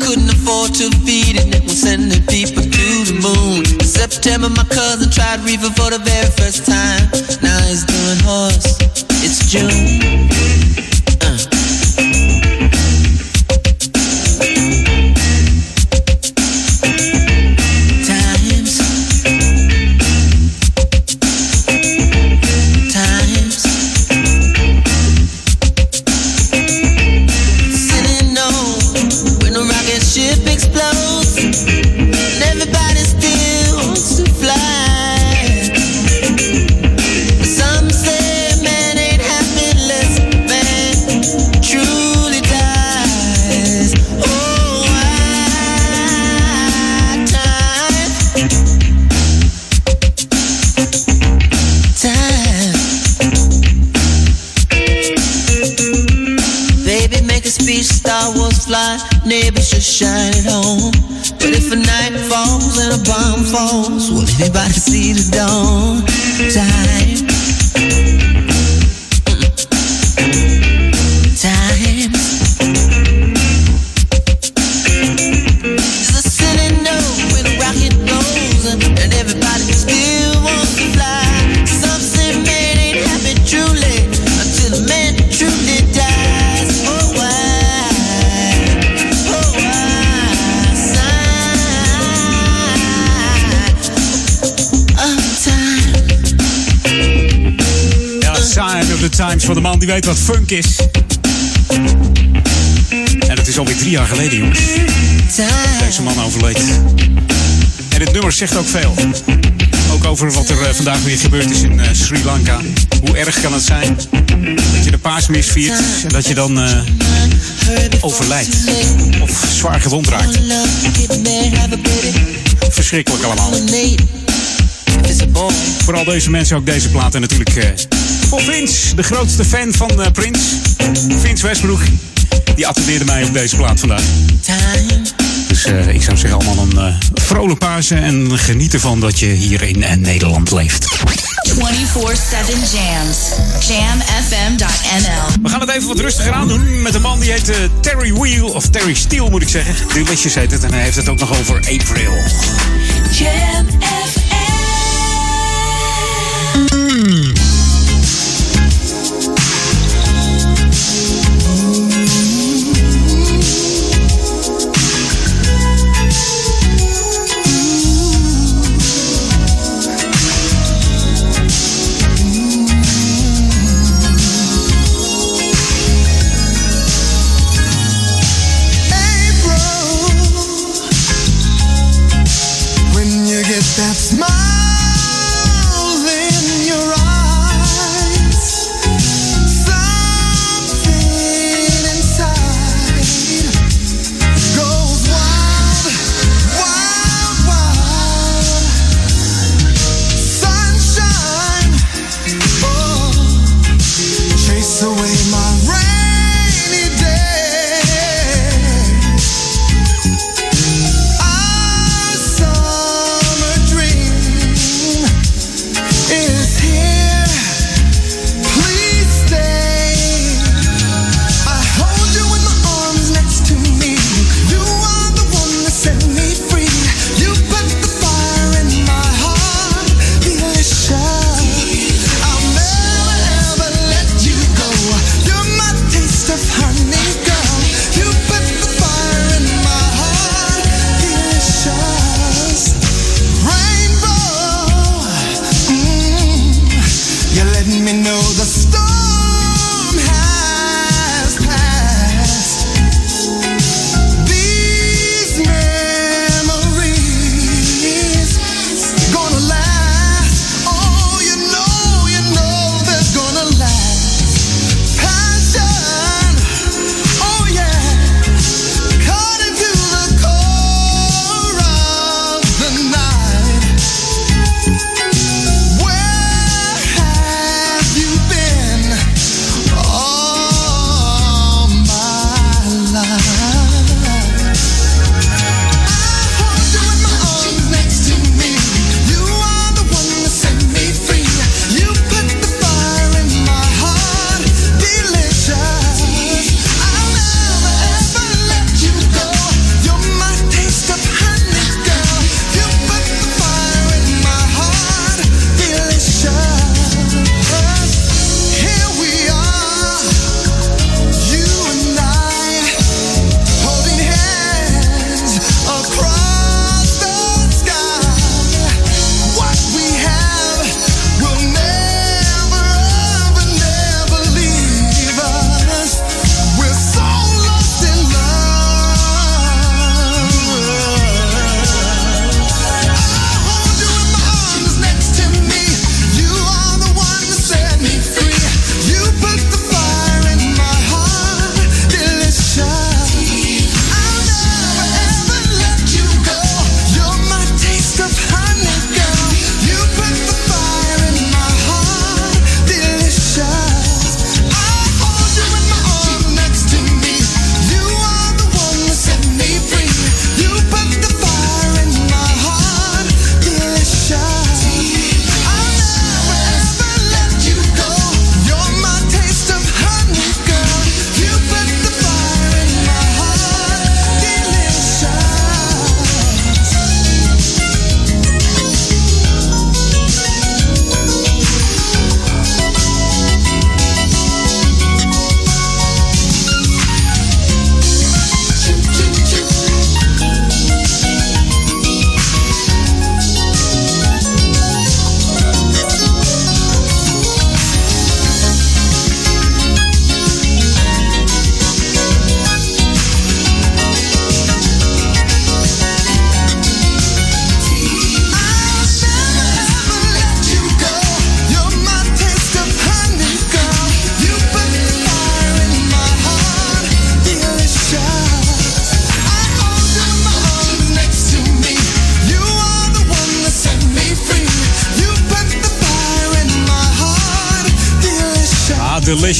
Couldn't afford to feed it was sending people to the moon. In September my cousin tried reefer for the very first time. Wat funk is. En het is alweer drie jaar geleden, jongens. Deze man overleed. En het nummer zegt ook veel. Ook over wat er eh, vandaag weer gebeurd is in eh, Sri Lanka. Hoe erg kan het zijn dat je de paasmis viert en dat je dan eh, overlijdt. Of zwaar gewond raakt. Verschrikkelijk allemaal. Voor al deze mensen ook deze platen natuurlijk. eh, voor Vince, de grootste fan van eh, Prince. Vince Westbroek. Die attendeerde mij op deze plaat vandaag. Dus eh, ik zou zeggen allemaal een uh, vrolijk Pasen en geniet ervan dat je hier in uh, Nederland leeft. 24-7 Jams. Jamfm.nl. We gaan het even wat rustiger aan doen met een man die heet uh, Terry Wheel, of Terry Steele moet ik zeggen. Delicious heet het en hij heeft het ook nog over April. Jam Thank you.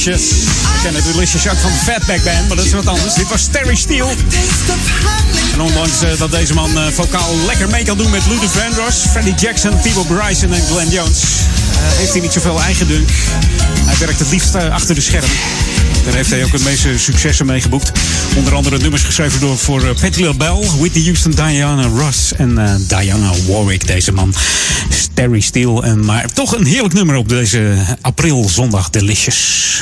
Delicious. We kennen Delicious ook van de Fatback Band, maar dat is wat anders. Dit was Terry Steele. En ondanks uh, dat deze man uh, vocaal lekker mee kan doen met Luther Vandross, Freddie Jackson, Peebo Bryson en Glenn Jones, uh, heeft hij niet zoveel eigendunk. Hij werkt het liefst achter de schermen. Daar heeft hij ook het meeste successen mee geboekt. Onder andere nummers geschreven door voor Patti LaBelle, Whitney Houston, Diana Ross en Diana Warwick. Deze man, Terry Steele. En, maar toch een heerlijk nummer op deze aprilzondag Delicious.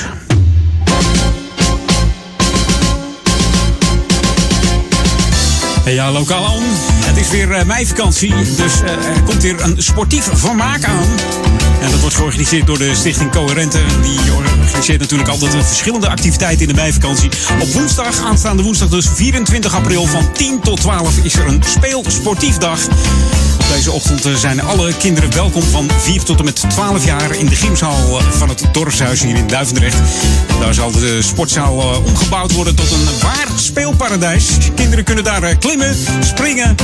Ja, lokaal on. Het is weer uh, meivakantie, dus uh, er komt weer een sportief vermaak aan. En dat wordt georganiseerd door de Stichting Coherente. Die organiseert natuurlijk altijd verschillende activiteiten in de meivakantie. Op woensdag, aanstaande woensdag dus 24 april van 10 tot 12 is er een speelsportief dag. Deze ochtend zijn alle kinderen welkom van 4 tot en met 12 jaar in de gymzaal van het dorpshuis hier in Duivendrecht. Daar zal de sportzaal omgebouwd worden tot een waar speelparadijs. Kinderen kunnen daar klimmen, springen,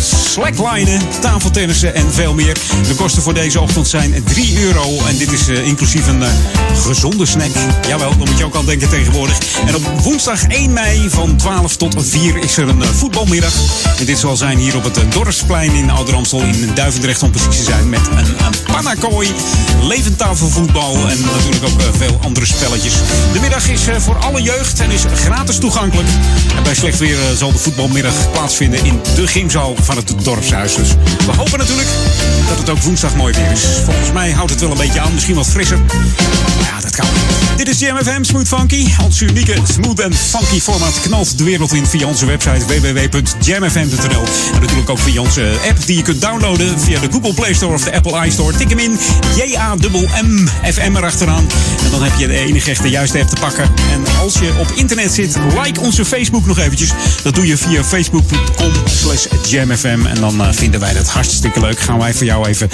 slacklinen, tafeltennissen en veel meer. De kosten voor deze ochtend zijn 3 euro en dit is inclusief een gezonde snack. Jawel, dan moet je ook al denken tegenwoordig. En op woensdag 1 mei van 12 tot 4 is er een voetbalmiddag. En dit zal zijn hier op het Dorpsplein in In Duivendrecht om precies te zijn. Met een, een pannakooi, levendtafelvoetbal en natuurlijk ook veel andere spelletjes. De middag is voor alle jeugd en is gratis toegankelijk. En bij slecht weer zal de voetbalmiddag plaatsvinden in de gymzaal van het dorpshuis. Dus we hopen natuurlijk dat het ook woensdag mooi weer is. Volgens mij houdt het wel een beetje aan, misschien wat frisser. Ja, dat kan. Dit is JMFM Smooth Funky. Ons unieke smooth en funky format knalt de wereld in via onze website www.jamfm.nl. En natuurlijk ook via onze app die je kunt downloaden via de Google Play Store of de Apple iStore. Tik hem in, J-A-M-M, FM erachteraan. En dan heb je de enige echte juiste app te pakken. En als je op internet zit, like onze Facebook nog eventjes. Dat doe je via facebook.com slash jamfm. En dan uh, vinden wij dat hartstikke leuk. Gaan wij voor jou even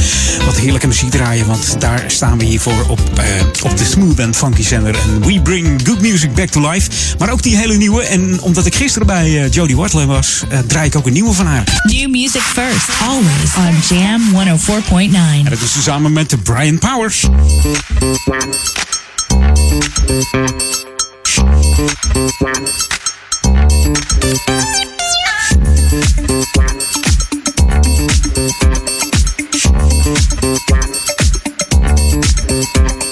wat heerlijke muziek draaien. Want daar staan we hiervoor op, uh, op de Smooth and Funky zender. En we bring good music back to life. Maar ook die hele nieuwe. En omdat ik gisteren bij uh, Jodie Watley was, draai ik ook een nieuwe van haar. New music first, Always on Jam 104.9. En dat is samen met Brian Powers. Thank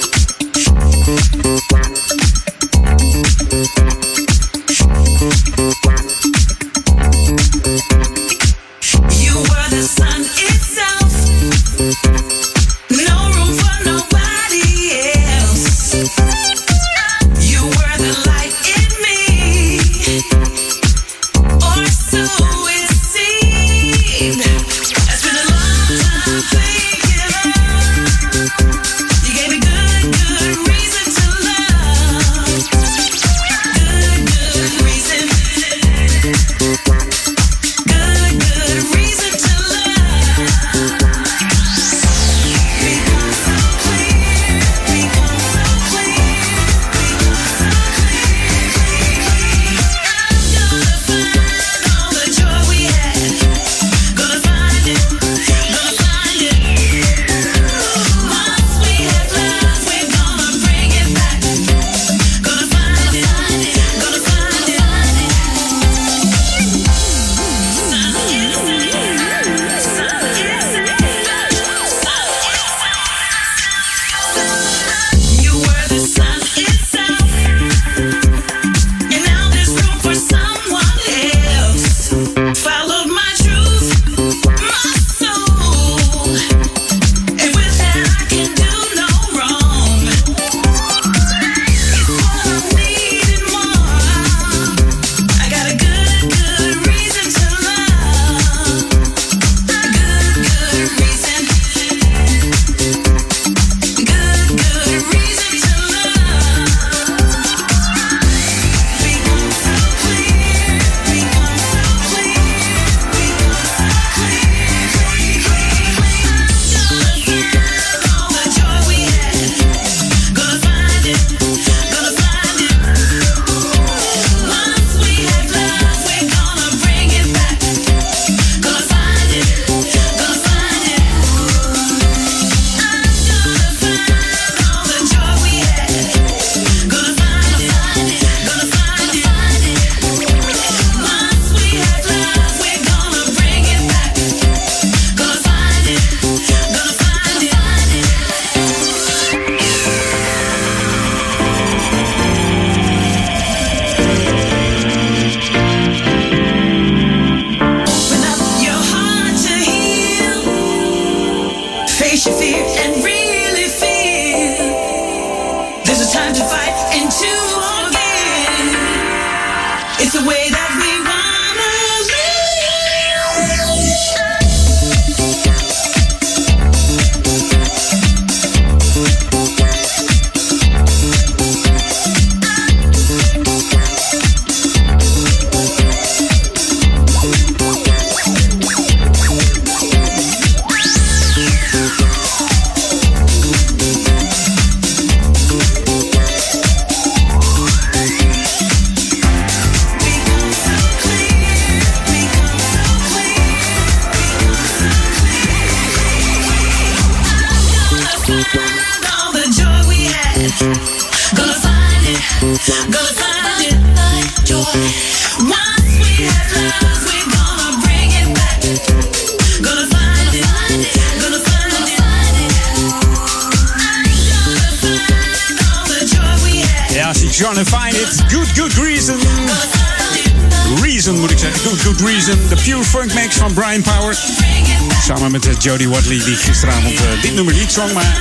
Jody Watley die gisteravond uh, dit nummer niet zong, maar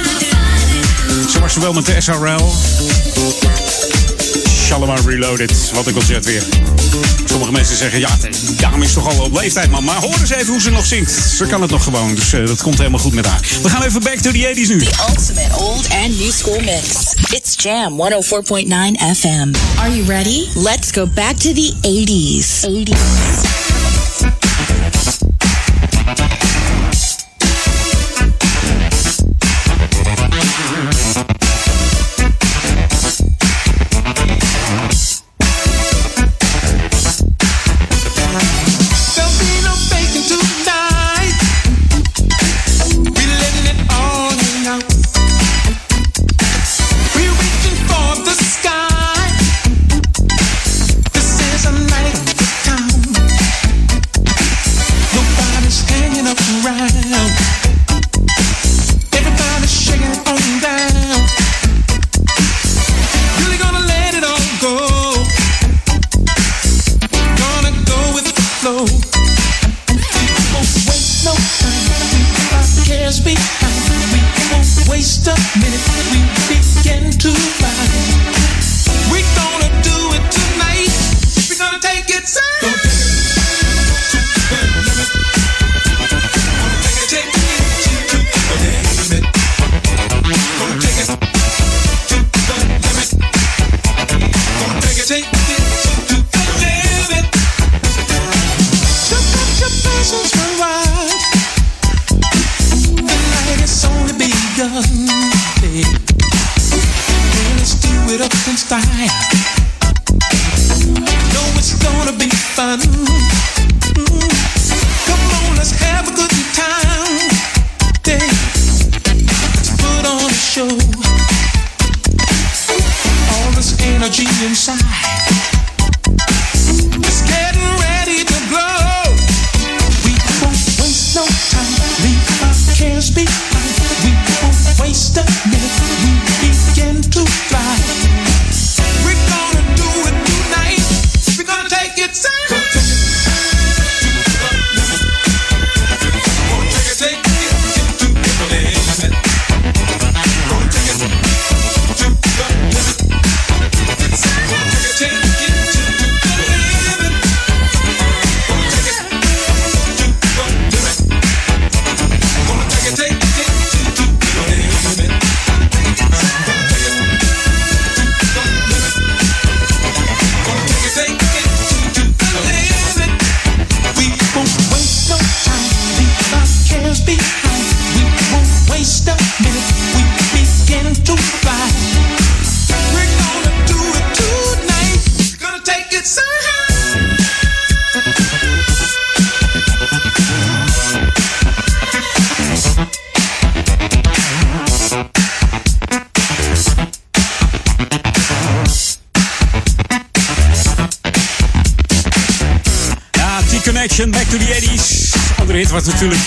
ze was wel met de SRL. Shalomar Reloaded, wat een concert weer. Sommige mensen zeggen, ja, de dame is toch al op leeftijd, man. Maar hoor eens even hoe ze nog zingt. Ze kan het nog gewoon, dus uh, dat komt helemaal goed met haar. We gaan even back to the 80s nu. The ultimate old and new school mix. It's Jam 104.9 FM. Are you ready? Let's go back to the 80s. 80s.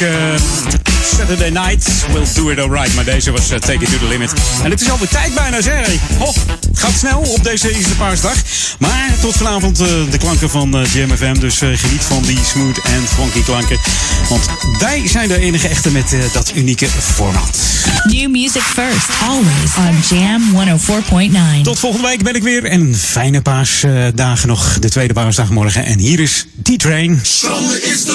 Eh, Saturday Night. We'll do it alright. Maar deze was eh, Take It to the Limit. En het is alweer tijd bijna, zeg. Ho, het gaat snel op deze eerste paasdag. Maar tot vanavond eh, de klanken van uh, JMFM. Dus geniet van die smooth en funky klanken. Want wij zijn de enige echte met dat unieke format. New music first, always on Jam 104.9. Tot volgende week ben ik weer. En fijne paasdagen nog. De tweede paasdag morgen. En hier is D-Train. Is I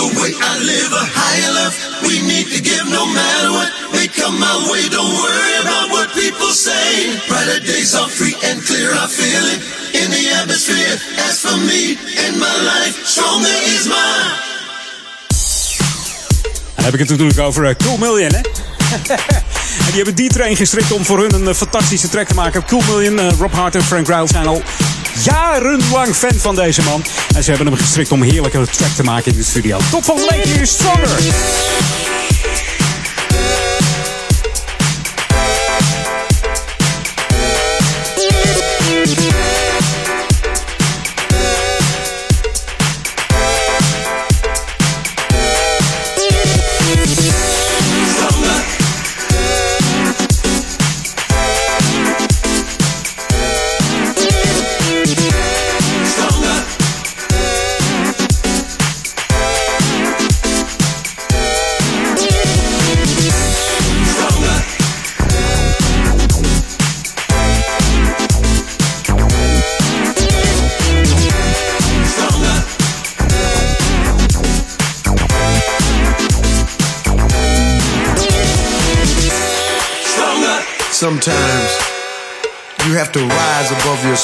love. We need to give no matter what may come my way. Don't worry about what people say. Brighter days are free and clear, I feel it in the atmosphere. As for me and my life, stronger is mine. Dan heb ik het natuurlijk over eh, Cool Million, hè? en die hebben die train gestrikt om voor hun een eh, fantastische track te maken. Cool Million, eh, Rob Hart en Frank Ryle zijn al jarenlang fan van deze man. En ze hebben hem gestrikt om heerlijke track te maken in de studio. Tot volgende week, hier Stronger.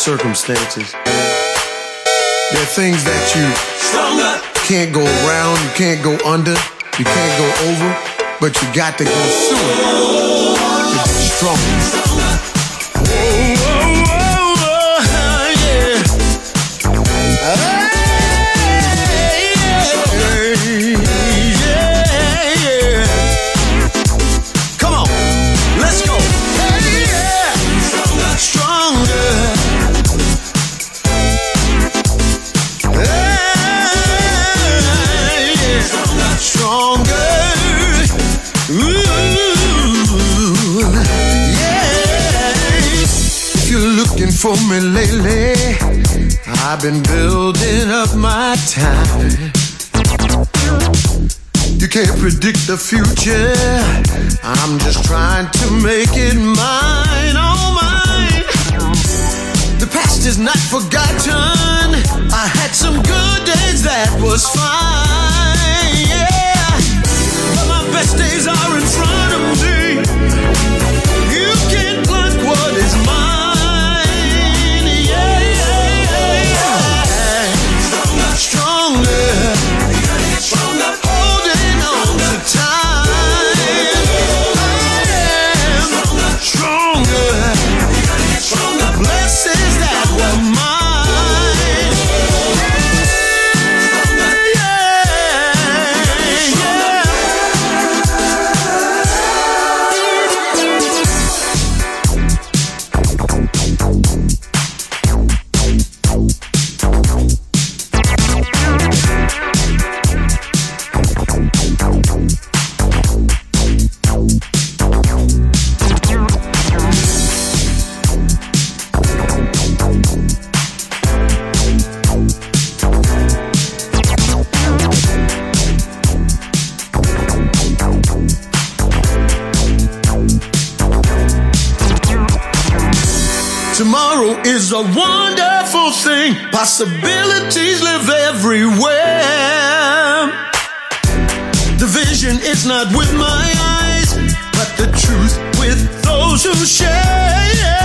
Circumstances. There are things that you can't go around, you can't go under, you can't go over, but you got to go through it to be strong. Been building up my time. You can't predict the future. I'm just trying to make it mine, oh mine. The past is not forgotten. I had some good days that was fine, yeah. But my best days are in front of me. You can't pluck what is mine, a wonderful thing. Possibilities live everywhere. The vision is not with my eyes, but the truth with those who share.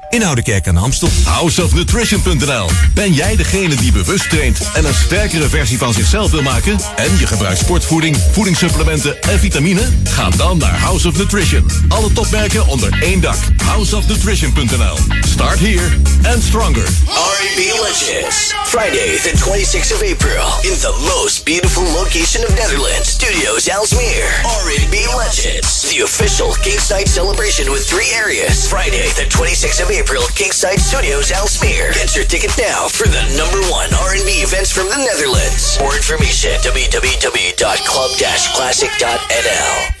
in Oudekerk aan de Amstel. Houseofnutrition.nl Ben jij degene die bewust traint en een sterkere versie van zichzelf wil maken? En je gebruikt sportvoeding, voedingssupplementen en vitamine? Ga dan naar House of Nutrition. Alle topmerken onder één dak. Houseofnutrition.nl Start here and stronger. R&B Legends. Friday, the 26th of April, in the most beautiful location of Netherlands, Studios Alsmeer. R&B Legends, the official Kingside celebration with three areas. Friday, the 26th of April, Kingside Studios Alsmeer. Get your ticket now for the number one R&B events from the Netherlands. More information, www.club-classic.nl.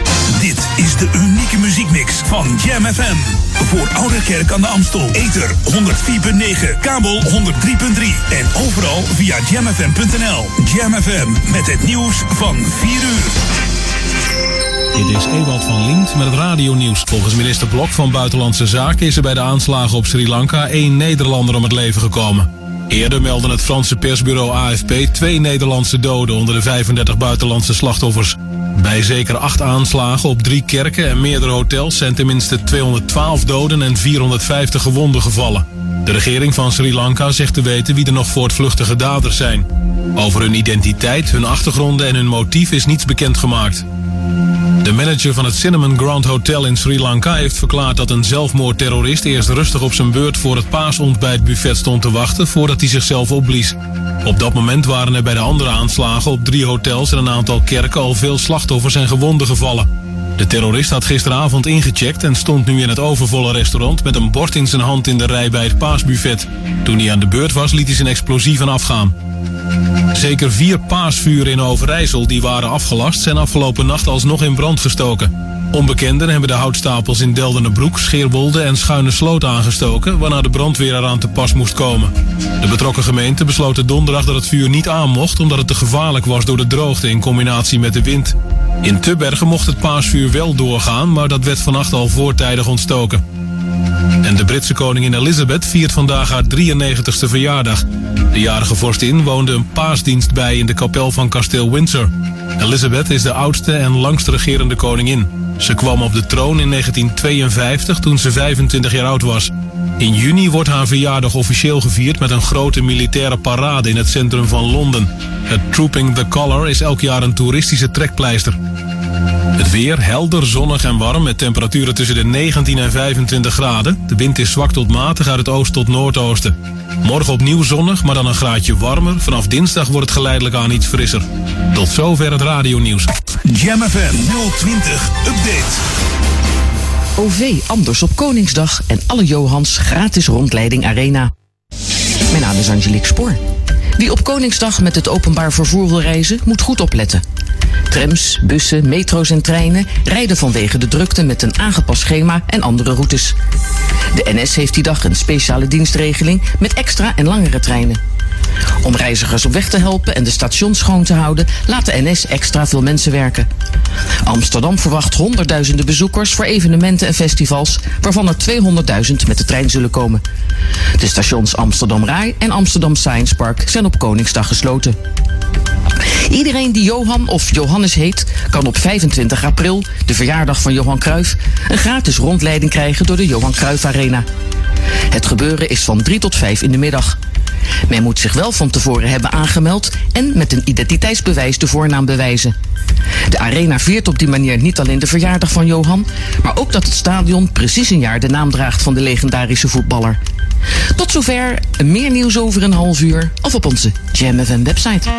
Van Jam FM. Voor Ouderkerk aan de Amstel. Ether 104.9, kabel 103.3 en overal via jamfm.nl. Jam FM met het nieuws van 4 uur. Dit is Ewald van Liemt met het radionieuws. Volgens minister Blok van Buitenlandse Zaken is er bij de aanslagen op Sri Lanka één Nederlander om het leven gekomen. Eerder meldde het Franse persbureau AFP twee Nederlandse doden onder de 35 buitenlandse slachtoffers. Bij zeker acht aanslagen op drie kerken en meerdere hotels zijn tenminste 212 doden en 450 gewonden gevallen. De regering van Sri Lanka zegt te weten wie de nog voortvluchtige daders zijn. Over hun identiteit, hun achtergronden en hun motief is niets bekendgemaakt. De manager van het Cinnamon Grand Hotel in Sri Lanka heeft verklaard dat een zelfmoordterrorist eerst rustig op zijn beurt voor het paasontbijtbuffet stond te wachten voordat hij zichzelf opblies. Op dat moment waren er bij de andere aanslagen op drie hotels en een aantal kerken al veel slachtoffers en gewonden gevallen. De terrorist had gisteravond ingecheckt en stond nu in het overvolle restaurant met een bord in zijn hand in de rij bij het paasbuffet. Toen hij aan de beurt was, liet hij zijn explosieven afgaan. Zeker vier paasvuren in Overijssel die waren afgelast zijn afgelopen nacht alsnog in brand gestoken. Onbekenden hebben de houtstapels in Deldenebroek, Scheerwolde en Schuine Sloot aangestoken, waarna de brandweer eraan te pas moest komen. De betrokken gemeente besloot donderdag dat het vuur niet aan mocht omdat het te gevaarlijk was door de droogte in combinatie met de wind. In Tubbergen mocht het paasvuur wel doorgaan, maar dat werd vannacht al voortijdig ontstoken. En de Britse koningin Elizabeth viert vandaag haar 93ste verjaardag. De jarige vorstin woonde een paasdienst bij in de kapel van kasteel Windsor. Elizabeth is de oudste en langst regerende koningin. Ze kwam op de troon in 1952 toen ze 25 jaar oud was. In juni wordt haar verjaardag officieel gevierd met een grote militaire parade in het centrum van Londen. Het Trooping the Colour is elk jaar een toeristische trekpleister. Het weer helder, zonnig en warm met temperaturen tussen de 19 en 25 graden. De wind is zwak tot matig uit het oost tot noordoosten. Morgen opnieuw zonnig, maar dan een graadje warmer. Vanaf dinsdag wordt het geleidelijk aan iets frisser. Tot zover het radionieuws. Jam FM 020 Update. OV anders op Koningsdag en alle Johans gratis rondleiding Arena. Mijn naam is Angelique Spoor. Wie op Koningsdag met het openbaar vervoer wil reizen, moet goed opletten. Trams, bussen, metro's en treinen rijden vanwege de drukte met een aangepast schema en andere routes. De NS heeft die dag een speciale dienstregeling met extra en langere treinen. Om reizigers op weg te helpen en de stations schoon te houden, laat de NS extra veel mensen werken. Amsterdam verwacht honderdduizenden bezoekers voor evenementen en festivals, waarvan er 200.000 met de trein zullen komen. De stations Amsterdam Rai en Amsterdam Science Park zijn op Koningsdag gesloten. Iedereen die Johan of Johannes heet, kan op 25 april, de verjaardag van Johan Cruijff, een gratis rondleiding krijgen door de Johan Cruijff Arena. Het gebeuren is van 3 tot 5 in de middag. Men moet zich wel van tevoren hebben aangemeld en met een identiteitsbewijs de voornaam bewijzen. De arena viert op die manier niet alleen de verjaardag van Johan, maar ook dat het stadion precies een jaar de naam draagt van de legendarische voetballer. Tot zover, meer nieuws over een half uur of op onze Jam website.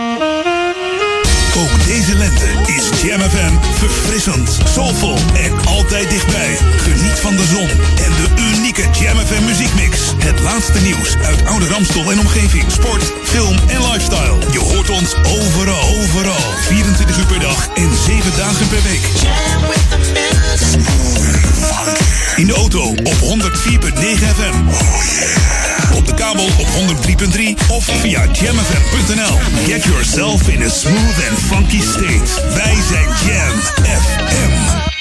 Ook deze lente is Jam FM verfrissend, soulvol en altijd dichtbij. Geniet van de zon en de unieke Jam FM muziekmix. Het laatste nieuws uit oude Ramstel en omgeving. Sport, film en lifestyle. Je hoort ons overal, overal. 24 uur per dag en 7 dagen per week. In de auto op 104.9 FM. Op de kabel op 103.3 of via jamfm.nl. Get yourself in a smooth and funky state. Wij zijn Jam FM.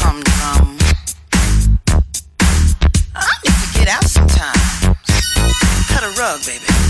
humdrum. I need to get out sometime. Cut a rug, baby.